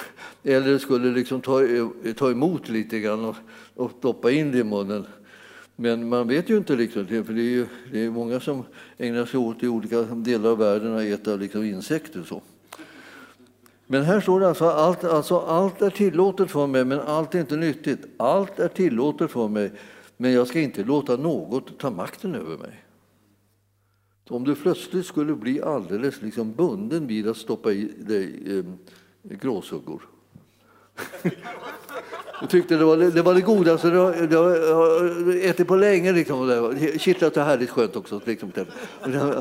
Speaker 1: eller skulle liksom ta, ta emot lite grann och, och stoppa in det i munnen. Men man vet ju inte riktigt, för det är, ju, det är många som ägnar sig åt i olika delar av världen att äta liksom insekter. Så. Men här står det alltså allt, alltså allt är tillåtet för mig, men allt är inte nyttigt. Allt är tillåtet för mig, men jag ska inte låta något ta makten över mig. Så om du plötsligt skulle bli alldeles liksom bunden vid att stoppa i dig eh, gråsuggor jag tyckte det var det, var det godaste jag har ätit på länge. Liksom, det kittlat och härligt skönt också. Liksom. Typ.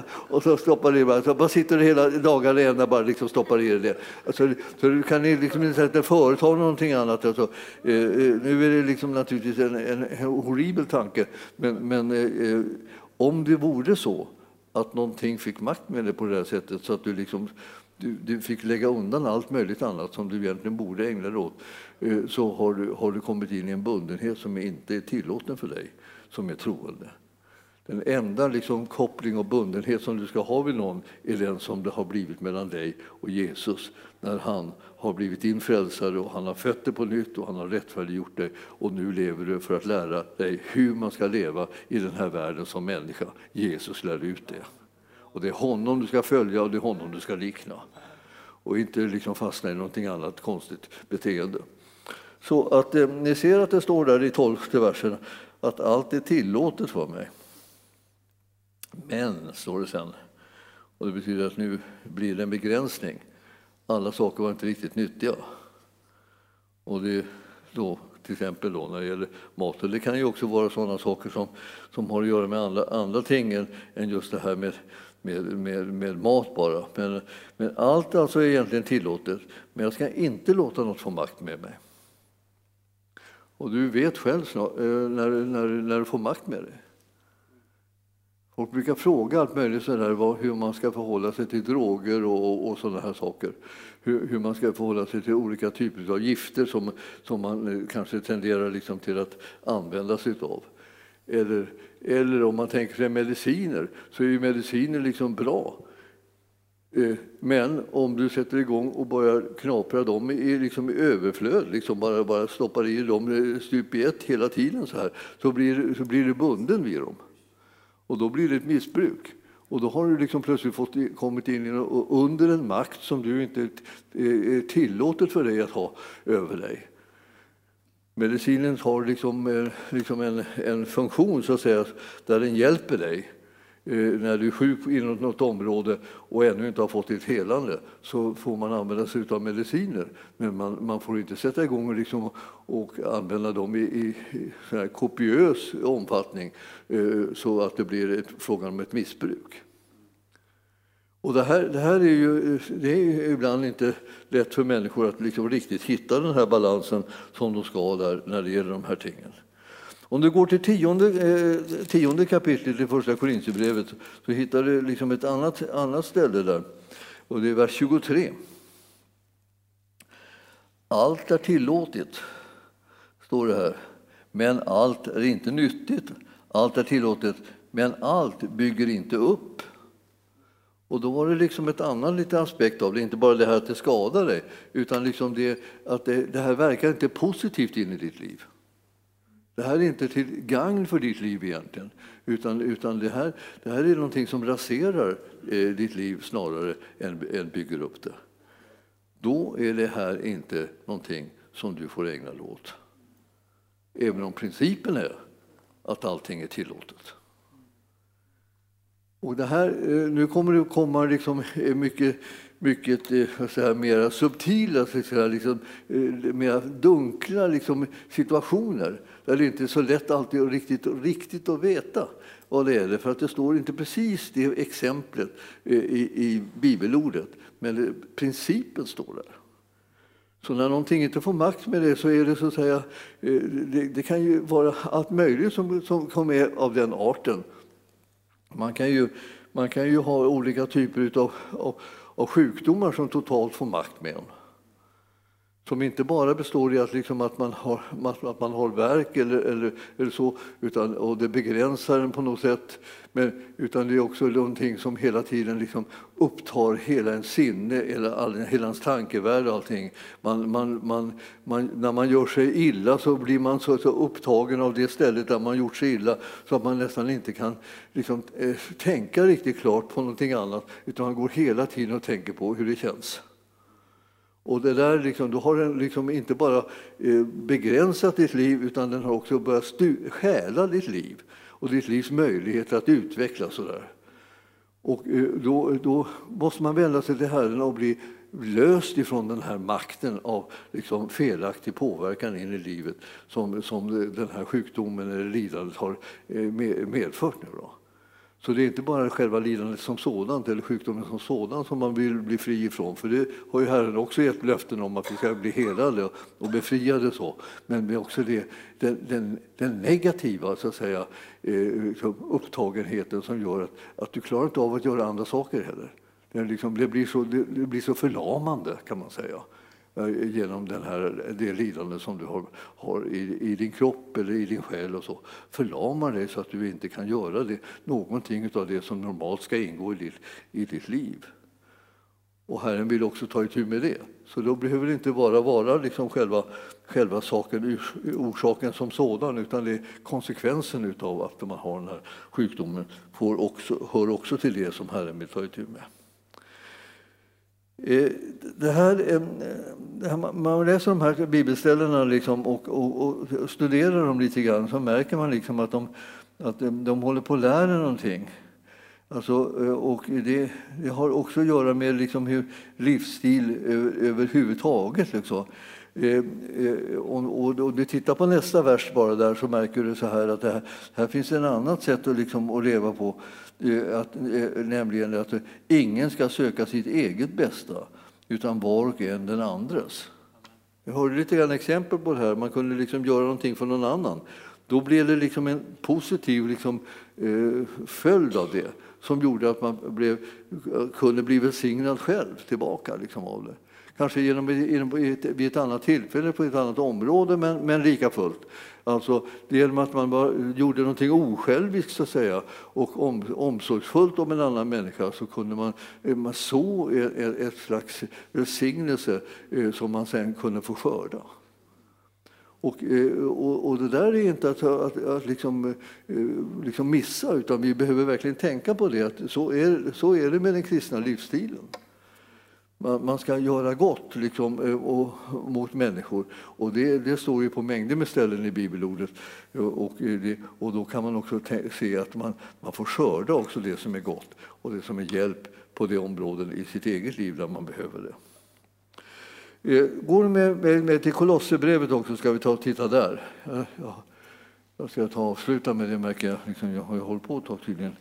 Speaker 1: Och så stoppar det bara, så bara sitter du hela dagarna ända bara liksom stoppar i det. Alltså, så du kan liksom inte företa någonting annat. Alltså, eh, eh, nu är det liksom naturligtvis en, en horribel tanke, men, men eh, om det vore så att någonting fick makt med det på det här sättet så att du liksom du, du, fick lägga undan allt möjligt annat som du egentligen borde ägna dig åt eh, så har du, har du kommit in i en bundenhet som inte är tillåten för dig som är troende. Den enda liksom koppling och bundenhet som du ska ha vid någon är den som det har blivit mellan dig och Jesus när han har blivit din frälsare och han har fött dig på nytt och han har rättfärdiggjort dig och nu lever du för att lära dig hur man ska leva i den här världen som människa. Jesus lär ut det. Och det är honom du ska följa och det är honom du ska likna. Och inte liksom fastna i någonting annat konstigt beteende. Så att eh, ni ser att det står där i tolfte versen att allt är tillåtet för mig. Men, står det sen, och det betyder att nu blir det en begränsning. Alla saker var inte riktigt nyttiga. Och det då, till exempel då när det gäller maten. Det kan ju också vara sådana saker som, som har att göra med andra, andra ting än, än just det här med med, med, med mat bara. Men, men allt alltså är egentligen tillåtet, men jag ska inte låta något få makt med mig. Och du vet själv snart, eh, när, när, när du får makt med dig. Folk brukar fråga allt möjligt sådär, hur man ska förhålla sig till droger och, och sådana här saker. Hur, hur, man ska förhålla sig till olika typer av gifter som, som man eh, kanske tenderar liksom till att använda sig av. Eller, eller om man tänker sig mediciner, så är ju mediciner liksom bra. Eh, men om du sätter igång och börjar knapra dem i, liksom i överflöd, liksom bara, bara stoppar i dem eh, stup i ett hela tiden så här, så blir, så blir du bunden vid dem. Och då blir det ett missbruk. Och då har du liksom plötsligt fått, kommit in under en makt som du inte eh, är tillåtet för dig att ha över dig. Medicinen har liksom, eh, liksom en, en funktion så att säga, där den hjälper dig. Eh, när du är sjuk inom något område och ännu inte har fått ditt helande så får man använda sig av mediciner. Men man, man får inte sätta igång och, liksom, och använda dem i, i, i kopiös omfattning eh, så att det blir ett, frågan om ett missbruk. Och det här, det här är ju det är ibland inte lätt för människor att liksom riktigt hitta den här balansen som de ska där när det gäller de här tingen. Om du går till tionde, eh, tionde kapitlet i Första Korinthierbrevet så hittar du liksom ett annat, annat ställe där, och det är vers 23. Allt är tillåtet, står det här, men allt är inte nyttigt. Allt är tillåtet, men allt bygger inte upp. Och då var det liksom ett annan liten aspekt av det, inte bara det här att det skadar dig, utan liksom det, att det, det här verkar inte positivt in i ditt liv. Det här är inte till gagn för ditt liv egentligen, utan, utan det, här, det här är någonting som raserar eh, ditt liv snarare än, än bygger upp det. Då är det här inte någonting som du får ägna dig åt. Även om principen är att allting är tillåtet. Och det här, eh, nu kommer det komma liksom eh, mycket, mycket eh, mer subtila, liksom, mer dunkla liksom, situationer där det inte är så lätt alltid riktigt, riktigt att veta vad det är. För att det står inte precis det exemplet i, i bibelordet, men principen står där. Så när någonting inte får makt med det så är det så att säga, det, det kan ju vara allt möjligt som, som, som är av den arten. Man kan ju, man kan ju ha olika typer av, av, av sjukdomar som totalt får makt med en som inte bara består i att, liksom att, man, har, att man har verk eller, eller, eller så, utan, och det begränsar en på något sätt. Men, utan det är också någonting som hela tiden liksom upptar hela ens sinne, eller all, hela ens tankevärld och allting. Man, man, man, man, när man gör sig illa så blir man så, så upptagen av det stället där man gjort sig illa så att man nästan inte kan liksom, eh, tänka riktigt klart på någonting annat utan man går hela tiden och tänker på hur det känns. Och det där liksom, då har den liksom inte bara eh, begränsat ditt liv utan den har också börjat stjäla ditt liv och ditt livs möjligheter att utvecklas. Sådär. Och eh, då, då måste man vända sig till Herren och bli löst ifrån den här makten av liksom felaktig påverkan in i livet som, som den här sjukdomen eller lidandet har eh, medfört. Nu då. Så det är inte bara själva lidandet som sådant eller sjukdomen som sådan som man vill bli fri ifrån. För det har ju Herren också gett löften om att vi ska bli helade och befriade. Så. Men det är också det, den, den, den negativa så att säga, eh, liksom upptagenheten som gör att, att du klarar inte av att göra andra saker heller. Det, liksom, det, blir så, det, det blir så förlamande kan man säga. Genom den här, det lidande som du har, har i, i, din kropp eller i din själ och så förlamar dig så att du inte kan göra det, någonting av det som normalt ska ingå i ditt, i ditt liv. Och Herren vill också ta itu med det. Så då behöver det inte bara vara liksom själva, själva saken, orsaken som sådan utan det är konsekvensen av att man har den här sjukdomen får också, hör också till det som Herren vill ta itu med. Eh, det här, eh, det här, man läser de här bibelställena liksom och, och, och, studerar dem lite grann så märker man liksom att, de, att de, de håller på att lära någonting. Alltså, eh, och det, det, har också att göra med liksom hur livsstil överhuvudtaget. Liksom. Och, och, och du tittar på nästa vers bara där så märker du så här att det här, här finns ett annat sätt att, liksom, att leva på. Eh, att, eh, nämligen att ingen ska söka sitt eget bästa utan var och en den andres. Jag hörde lite grann exempel på det här. Man kunde liksom göra någonting för någon annan. Då blev det liksom en positiv liksom, eh, följd av det som gjorde att man blev, kunde bli välsignad själv tillbaka liksom, av det. Kanske genom, vid ett annat tillfälle på ett annat område, men, men lika fullt. Alltså, genom att man bara gjorde någonting osjälviskt så att säga, och om, omsorgsfullt om en annan människa så kunde man, eh, man så ett, e- ett slags välsignelse eh, som man sen kunde få skörda. Och, eh, och, och, det där är inte att, att, att liksom, eh, liksom missa, utan vi behöver verkligen tänka på det. Att så, är, så är det med den kristna livsstilen. Man ska göra gott liksom, eh, och, mot människor. Och det, det, står ju på mängder med ställen i bibelordet. Eh, och, eh, det, och då kan man också se att man, man får skörda också det som är gott och det som är hjälp på de områden i sitt eget liv där man behöver det. Går du med, med, med till Kolosserbrevet också, ska vi ta och titta där. Ja, jag ska ta och avsluta med det, märker jag. Liksom, jag har ju hållit på ett tag tydligen.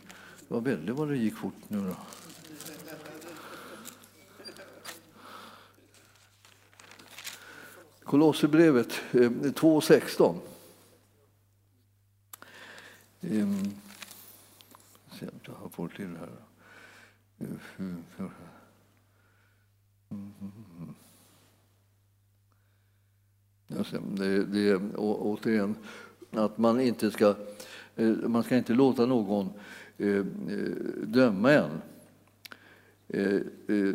Speaker 1: Det var väldigt vad det gick fort nu då. Kolosserbrevet eh, 2.16. Ehm, se om jag får till här. Det, det är återigen att man inte ska, eh, man ska inte låta någon eh, döma en Eh, eh,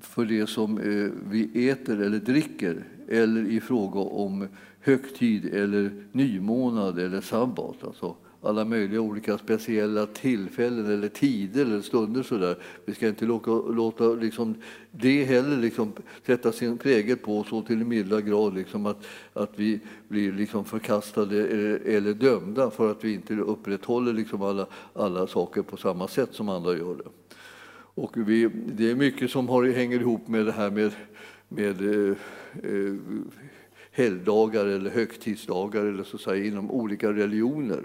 Speaker 1: för det som eh, vi äter eller dricker eller i fråga om högtid eller nymånad eller sabbat. Alltså alla möjliga olika speciella tillfällen eller tider eller stunder. Så där. Vi ska inte låta, låta liksom det heller liksom sätta sin prägel på så till en milda grad liksom att, att vi blir liksom förkastade eller, eller dömda för att vi inte upprätthåller liksom alla, alla saker på samma sätt som andra gör det. Och vi, det är mycket som har, hänger ihop med det här med, med eh, eh, helgdagar eller högtidsdagar eller så säga, inom olika religioner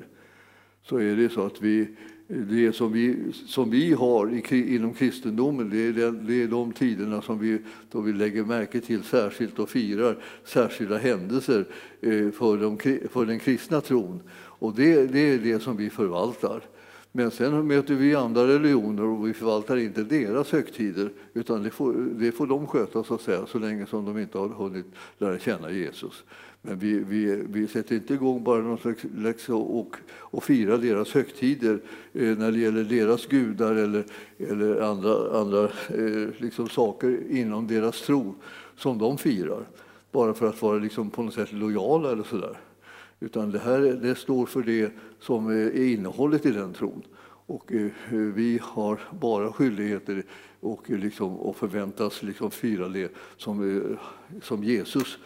Speaker 1: så är det så att vi, det som vi, som vi har i, inom kristendomen, det är, den, det är de tiderna som vi, då vi lägger märke till särskilt och firar särskilda händelser eh, för, de, för den kristna tron. Och det, det är det som vi förvaltar. Men sen möter vi andra religioner och vi förvaltar inte deras högtider utan det får, det får de sköta så, att säga, så länge som de inte har hunnit lära känna Jesus. Men vi, vi, vi sätter inte igång bara någon slags och, och firar deras högtider eh, när det gäller deras gudar eller, eller andra, andra eh, liksom saker inom deras tro som de firar. Bara för att vara liksom på något sätt lojala eller sådär. Utan det här det står för det som är innehållet i den tron. Och eh, vi har bara skyldigheter och, eh, liksom, och förväntas liksom fira det som, eh, som Jesus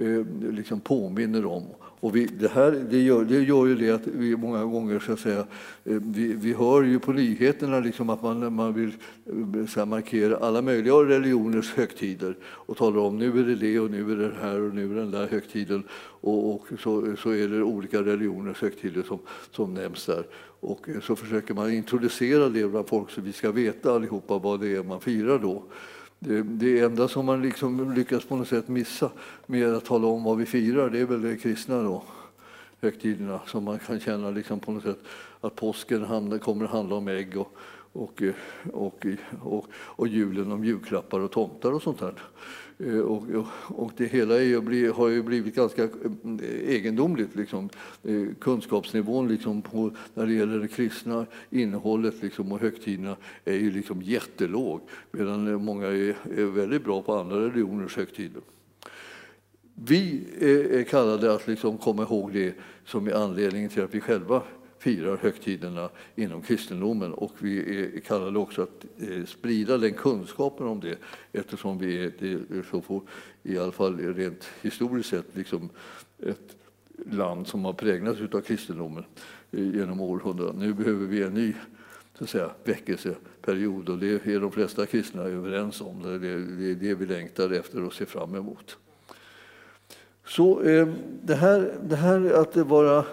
Speaker 1: Eh, liksom påminner om. Och vi, det, här, det, gör, det gör ju det att vi många gånger så att säga, eh, vi, vi hör ju på nyheterna liksom att man, man vill eh, så markera alla möjliga religioners högtider och talar om nu är det det och nu är det här och nu är den där högtiden och, och så, så är det olika religioners högtider som, som nämns där. Och så försöker man introducera det bland folk så vi ska veta allihopa vad det är man firar då. Det, det enda som man liksom lyckas på något sätt missa med att tala om vad vi firar, det är väl det kristna då, högtiderna, som man kan känna liksom på något sätt att påsken handla, kommer att handla om ägg och, och, och, och, och julen om julklappar och tomtar och sånt där. Eh, och, och det hela är, har ju blivit ganska eh, egendomligt. Liksom. Eh, kunskapsnivån liksom på, när det gäller det kristna innehållet liksom, och högtiderna är ju liksom jättelåg medan många är, är väldigt bra på andra religioners högtider. Vi är kallade att liksom komma ihåg det som är anledningen till att vi själva firar högtiderna inom kristendomen och vi är kallade också att eh, sprida den kunskapen om det eftersom vi är, det är så få, i alla fall rent historiskt sett liksom ett land som har präglats av kristendomen eh, genom århundraden. Nu behöver vi en ny så att säga, väckelseperiod och det är de flesta kristna överens om. Det är det vi längtar efter och ser fram emot. Så eh, det här, det här att vara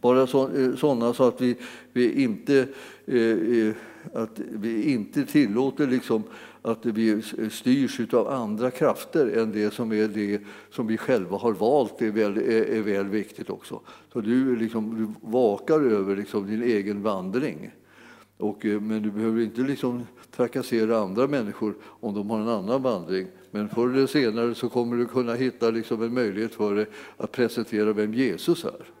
Speaker 1: bara sådana eh, så att vi, vi, inte, eh, eh, att vi inte tillåter liksom att vi eh, styrs av andra krafter än det som är det som vi själva har valt är väl, är, är väl viktigt också. Så du, liksom, du vakar över liksom din egen vandring. Och, men du behöver inte liksom trakassera andra människor om de har en annan vandring. Men förr eller senare så kommer du kunna hitta liksom en möjlighet för dig att presentera vem Jesus är.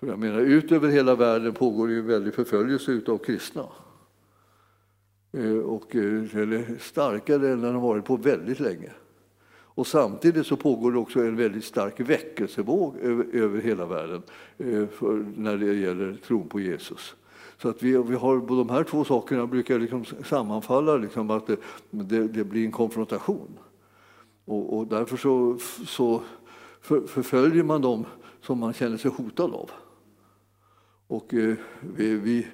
Speaker 1: För jag menar, ut över hela världen pågår ju en väldig förföljelse av kristna. Eh, och, eh, eller starkare än den har varit på väldigt länge. Och samtidigt så pågår det också en väldigt stark väckelsevåg över, över hela världen eh, för, när det gäller tron på Jesus. Så att vi, vi har, de här två sakerna brukar liksom sammanfalla, liksom att det, det, det, blir en konfrontation. Och, och därför så, så för, förföljer man dem som man känner sig hotad av. Och eh, vi, vi,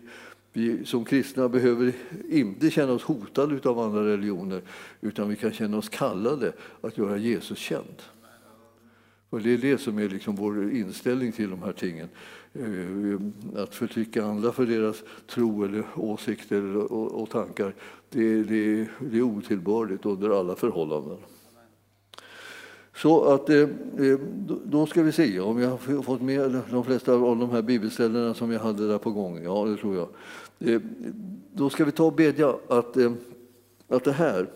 Speaker 1: vi, som kristna behöver inte känna oss hotade av andra religioner utan vi kan känna oss kallade att göra Jesus känd. Och det är det som är liksom vår inställning till de här tingen. Eh, att förtrycka andra för deras tro eller åsikter och, tankar, det, det, det är otillbörligt under alla förhållanden. Så att, eh, eh, då ska vi se om jag har fått med de flesta av de här bibelställena som jag hade där på gång. Ja, det tror jag. Eh, då ska vi ta och bedja att, att det här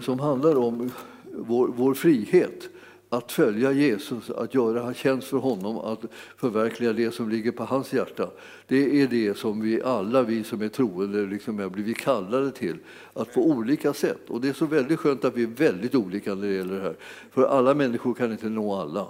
Speaker 1: som handlar om vår, vår frihet att följa Jesus, att göra tjänst för honom, att förverkliga det som ligger på hans hjärta. Det är det som vi alla, vi som är troende, liksom har blivit kallade till. Att på olika sätt. Och det är så väldigt skönt att vi är väldigt olika när det gäller det här. För alla människor kan inte nå alla.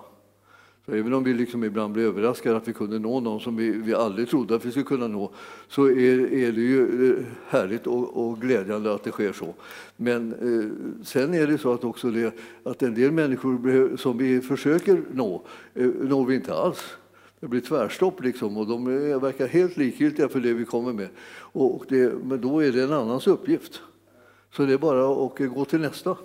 Speaker 1: Så även om vi liksom ibland blir överraskade att vi kunde nå någon som vi, vi aldrig trodde att vi skulle kunna nå så är, är det ju eh, härligt och, och, glädjande att det sker så. Men eh, sen är det så att också det, att en del människor som vi försöker nå eh, når vi inte alls. Det blir tvärstopp liksom och de eh, verkar helt likgiltiga för det vi kommer med. Och det, men då är det en annans uppgift. Så det är bara att gå till nästa.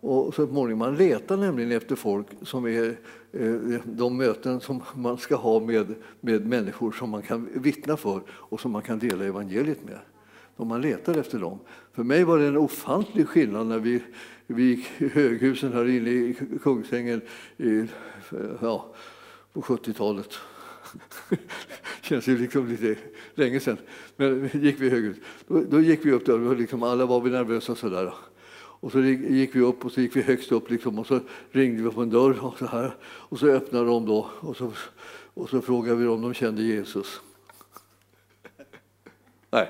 Speaker 1: Och så småningom, man letar nämligen efter folk som är eh, de möten som man ska ha med, med människor som man kan vittna för och som man kan dela evangeliet med. Och man letar efter dem. För mig var det en ofantlig skillnad när vi, vi gick i höghusen här inne i Kungsängen i, ja, på 70-talet. (laughs) känns ju liksom lite länge sedan. Men gick vi höghus. Då, då gick vi upp där och liksom alla var vi nervösa sådär. Och så gick vi upp och så gick vi högst upp liksom, och så ringde vi på en dörr och så här. Och så öppnade de då och så, och så frågade vi om de kände Jesus. (laughs) Nej.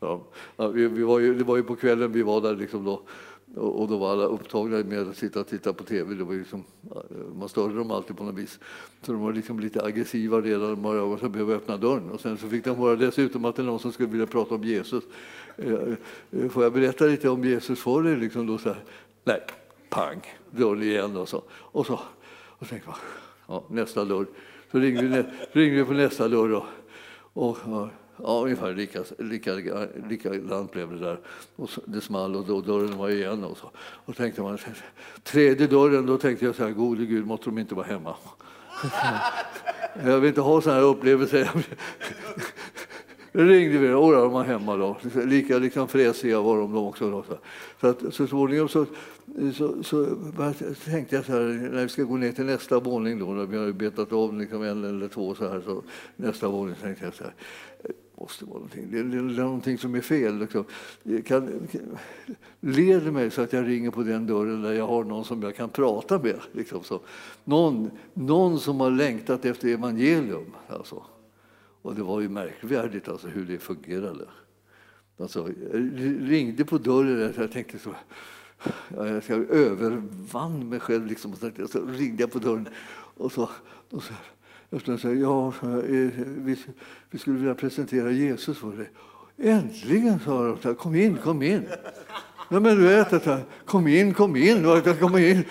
Speaker 1: Ja, vi, vi var ju, det var ju på kvällen vi var där liksom då. Och då var alla upptagna med att sitta och titta på tv. Det var liksom, man störde dem alltid på något vis. Så de var liksom lite aggressiva redan när de behövde öppna dörren. Och sen så fick de höra dessutom att det var någon som skulle vilja prata om Jesus. Eh, får jag berätta lite om Jesus för dig? Liksom då så här, nej, pang, dörren igen och så. Och så, och tänkte man, ja, nästa dörr. Så ringde vi, ringde vi på nästa dörr. Och, och, Ja, ungefär lika, lika, likadant blev det där. Och det small och då, dörren var igen. Och så och tänkte man, tredje dörren, då tänkte jag så här, gode gud, måtte de inte vara hemma. (laughs) Jag vill inte ha sådana här upplevelser. Då ringde vi, och de var hemma då. Lika liksom fräsiga var de också. Då. Så, att, så småningom så, så, så tänkte jag så här, när vi ska gå ner till nästa våning då, när vi har betat av liksom en eller två så här, så nästa våning tänkte jag så här, måste vara någonting. Det är, någonting som är fel. Liksom. Kan, leder mig så att jag ringer på den dörren där jag har någon som jag kan prata med. Liksom så. Någon, någon som har längtat efter evangelium. Alltså. Och det var ju märkvärdigt alltså, hur det fungerade. Alltså, jag ringde på dörren och jag tänkte så jag ska övervann mig själv. Liksom, och så ringde jag på dörren och så, och så efter säger ja, eh, vi, vi skulle vilja presentera Jesus för dig. Äntligen, sa de. Kom in, kom in. Ja, men du vet, kom in, kom in. Kom in.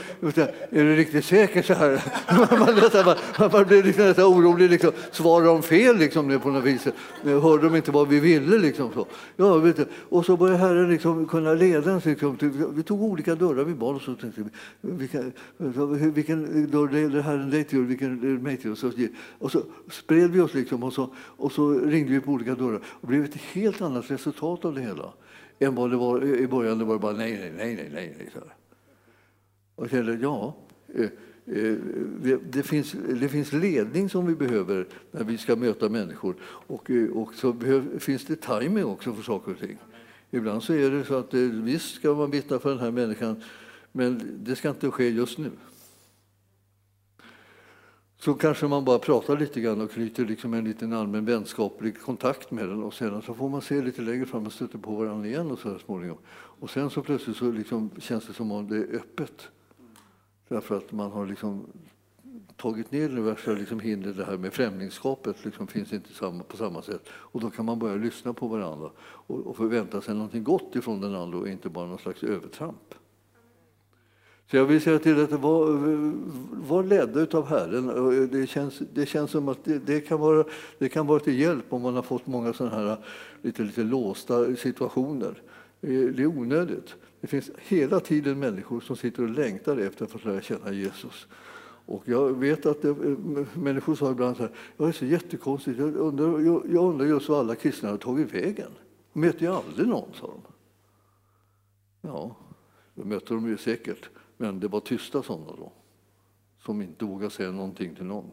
Speaker 1: Är du riktigt säker? så här? (laughs) Man, man blir liksom nästan orolig. Liksom. Svarar de fel liksom, på något vis? Hörde de inte vad vi ville? Liksom, så. Ja, vet du. Och så började Herren liksom kunna leda oss. Liksom. Vi tog olika dörrar. Vi bad och så tänkte vi, vilken, vilken dörr leder Herren dig till och vilken leder mig till? Och så, och så spred vi oss liksom, och, så, och så ringde vi på olika dörrar. Och det blev ett helt annat resultat av det hela än vad det var i början. Det var det bara nej, nej, nej, nej, nej. nej. Så. Och jag kände, ja, eh, eh, det finns, det finns ledning som vi behöver när vi ska möta människor. Och, eh, och så behöv, finns det timing också för saker och ting. Ibland så är det så att visst ska man vittna för den här människan, men det ska inte ske just nu så kanske man bara pratar lite grann och knyter liksom en liten allmän vänskaplig kontakt med den och sedan så får man se lite längre fram och stöter på varandra igen och så här småningom. Och sen så plötsligt så liksom känns det som om det är öppet. Därför att man har liksom tagit ner det värsta liksom hindret, det här med främlingskapet liksom finns inte på samma sätt. Och då kan man börja lyssna på varandra och, och förvänta sig någonting gott ifrån den andra och inte bara någon slags övertramp. Så jag vill säga till dig att var, var ledda av Herren. Det känns, det känns som att det, det, kan vara, det kan vara till hjälp om man har fått många sådana här lite, lite låsta situationer. Det är onödigt. Det finns hela tiden människor som sitter och längtar efter att få lära känna Jesus. Och jag vet att det, människor sa ibland så här, jag är så jättekonstigt, jag undrar, jag, jag undrar just vad alla kristna har tagit vägen. Möter jag aldrig någon, sa de. Ja, det möter de ju säkert. Men det var tysta sådana då, som inte vågade säga någonting till någon.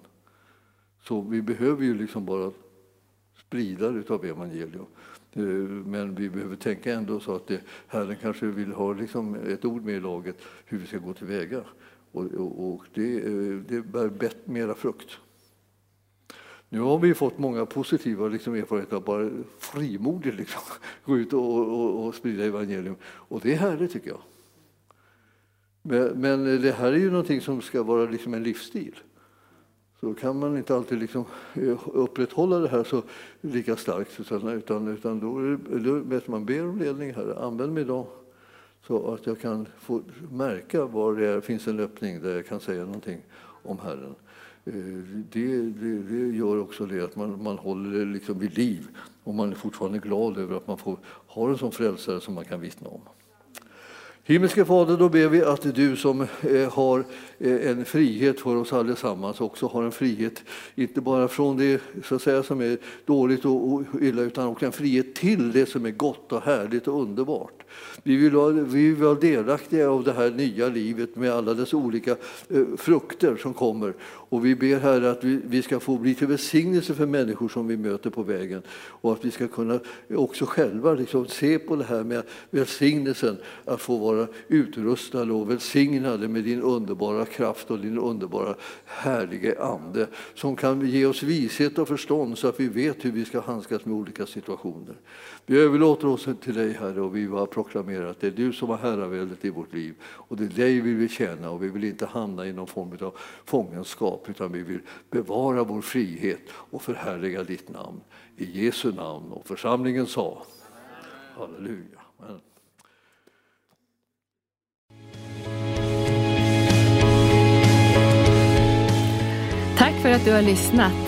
Speaker 1: Så vi behöver ju liksom bara sprida av evangelium. Eh, men vi behöver tänka ändå så att det, Herren kanske vill ha liksom ett ord med i laget hur vi ska gå tillväga. Och, och, och det, eh, det bär bett, mera frukt. Nu har vi fått många positiva liksom, erfarenheter av bara frimodigt liksom, (laughs) gå ut och, och, och sprida evangelium. Och det är härligt tycker jag. Men, det här är ju någonting som ska vara liksom en livsstil. Så kan man inte alltid liksom eh, upprätthålla det här så lika starkt. Utan, utan, utan då, då vet man ber om ledning här. Använd mig då så att jag kan få märka var det är, finns en öppning där jag kan säga någonting om Herren. Eh, det, det, det gör också det att man, man håller det liksom vid liv och man är fortfarande glad över att man får ha en sån frälsare som man kan vittna om. Himmelske Fader, då ber vi att du som eh, har eh, en frihet för oss allesammans också har en frihet, inte bara från det så att säga, som är dåligt och illa, utan också en frihet till det som är gott och härligt och underbart. Vi vill vara, vi vill vara delaktiga av det här nya livet med alla dess olika eh, frukter som kommer. Och vi ber Herre att vi, vi ska få bli till välsignelse för människor som vi möter på vägen och att vi ska kunna också själva liksom se på det här med välsignelsen att få vara utrustade och välsignade med din underbara kraft och din underbara härliga Ande som kan ge oss vishet och förstånd så att vi vet hur vi ska handskas med olika situationer. Vi överlåter oss till dig Herre och vi bara proklamerar att det är du som har herraväldet i vårt liv och det är dig vi vill tjäna och vi vill inte hamna i någon form av fångenskap utan vi vill bevara vår frihet och förhärliga ditt namn. I Jesu namn och församlingen sa Halleluja. Amen.
Speaker 2: Tack för att du har lyssnat.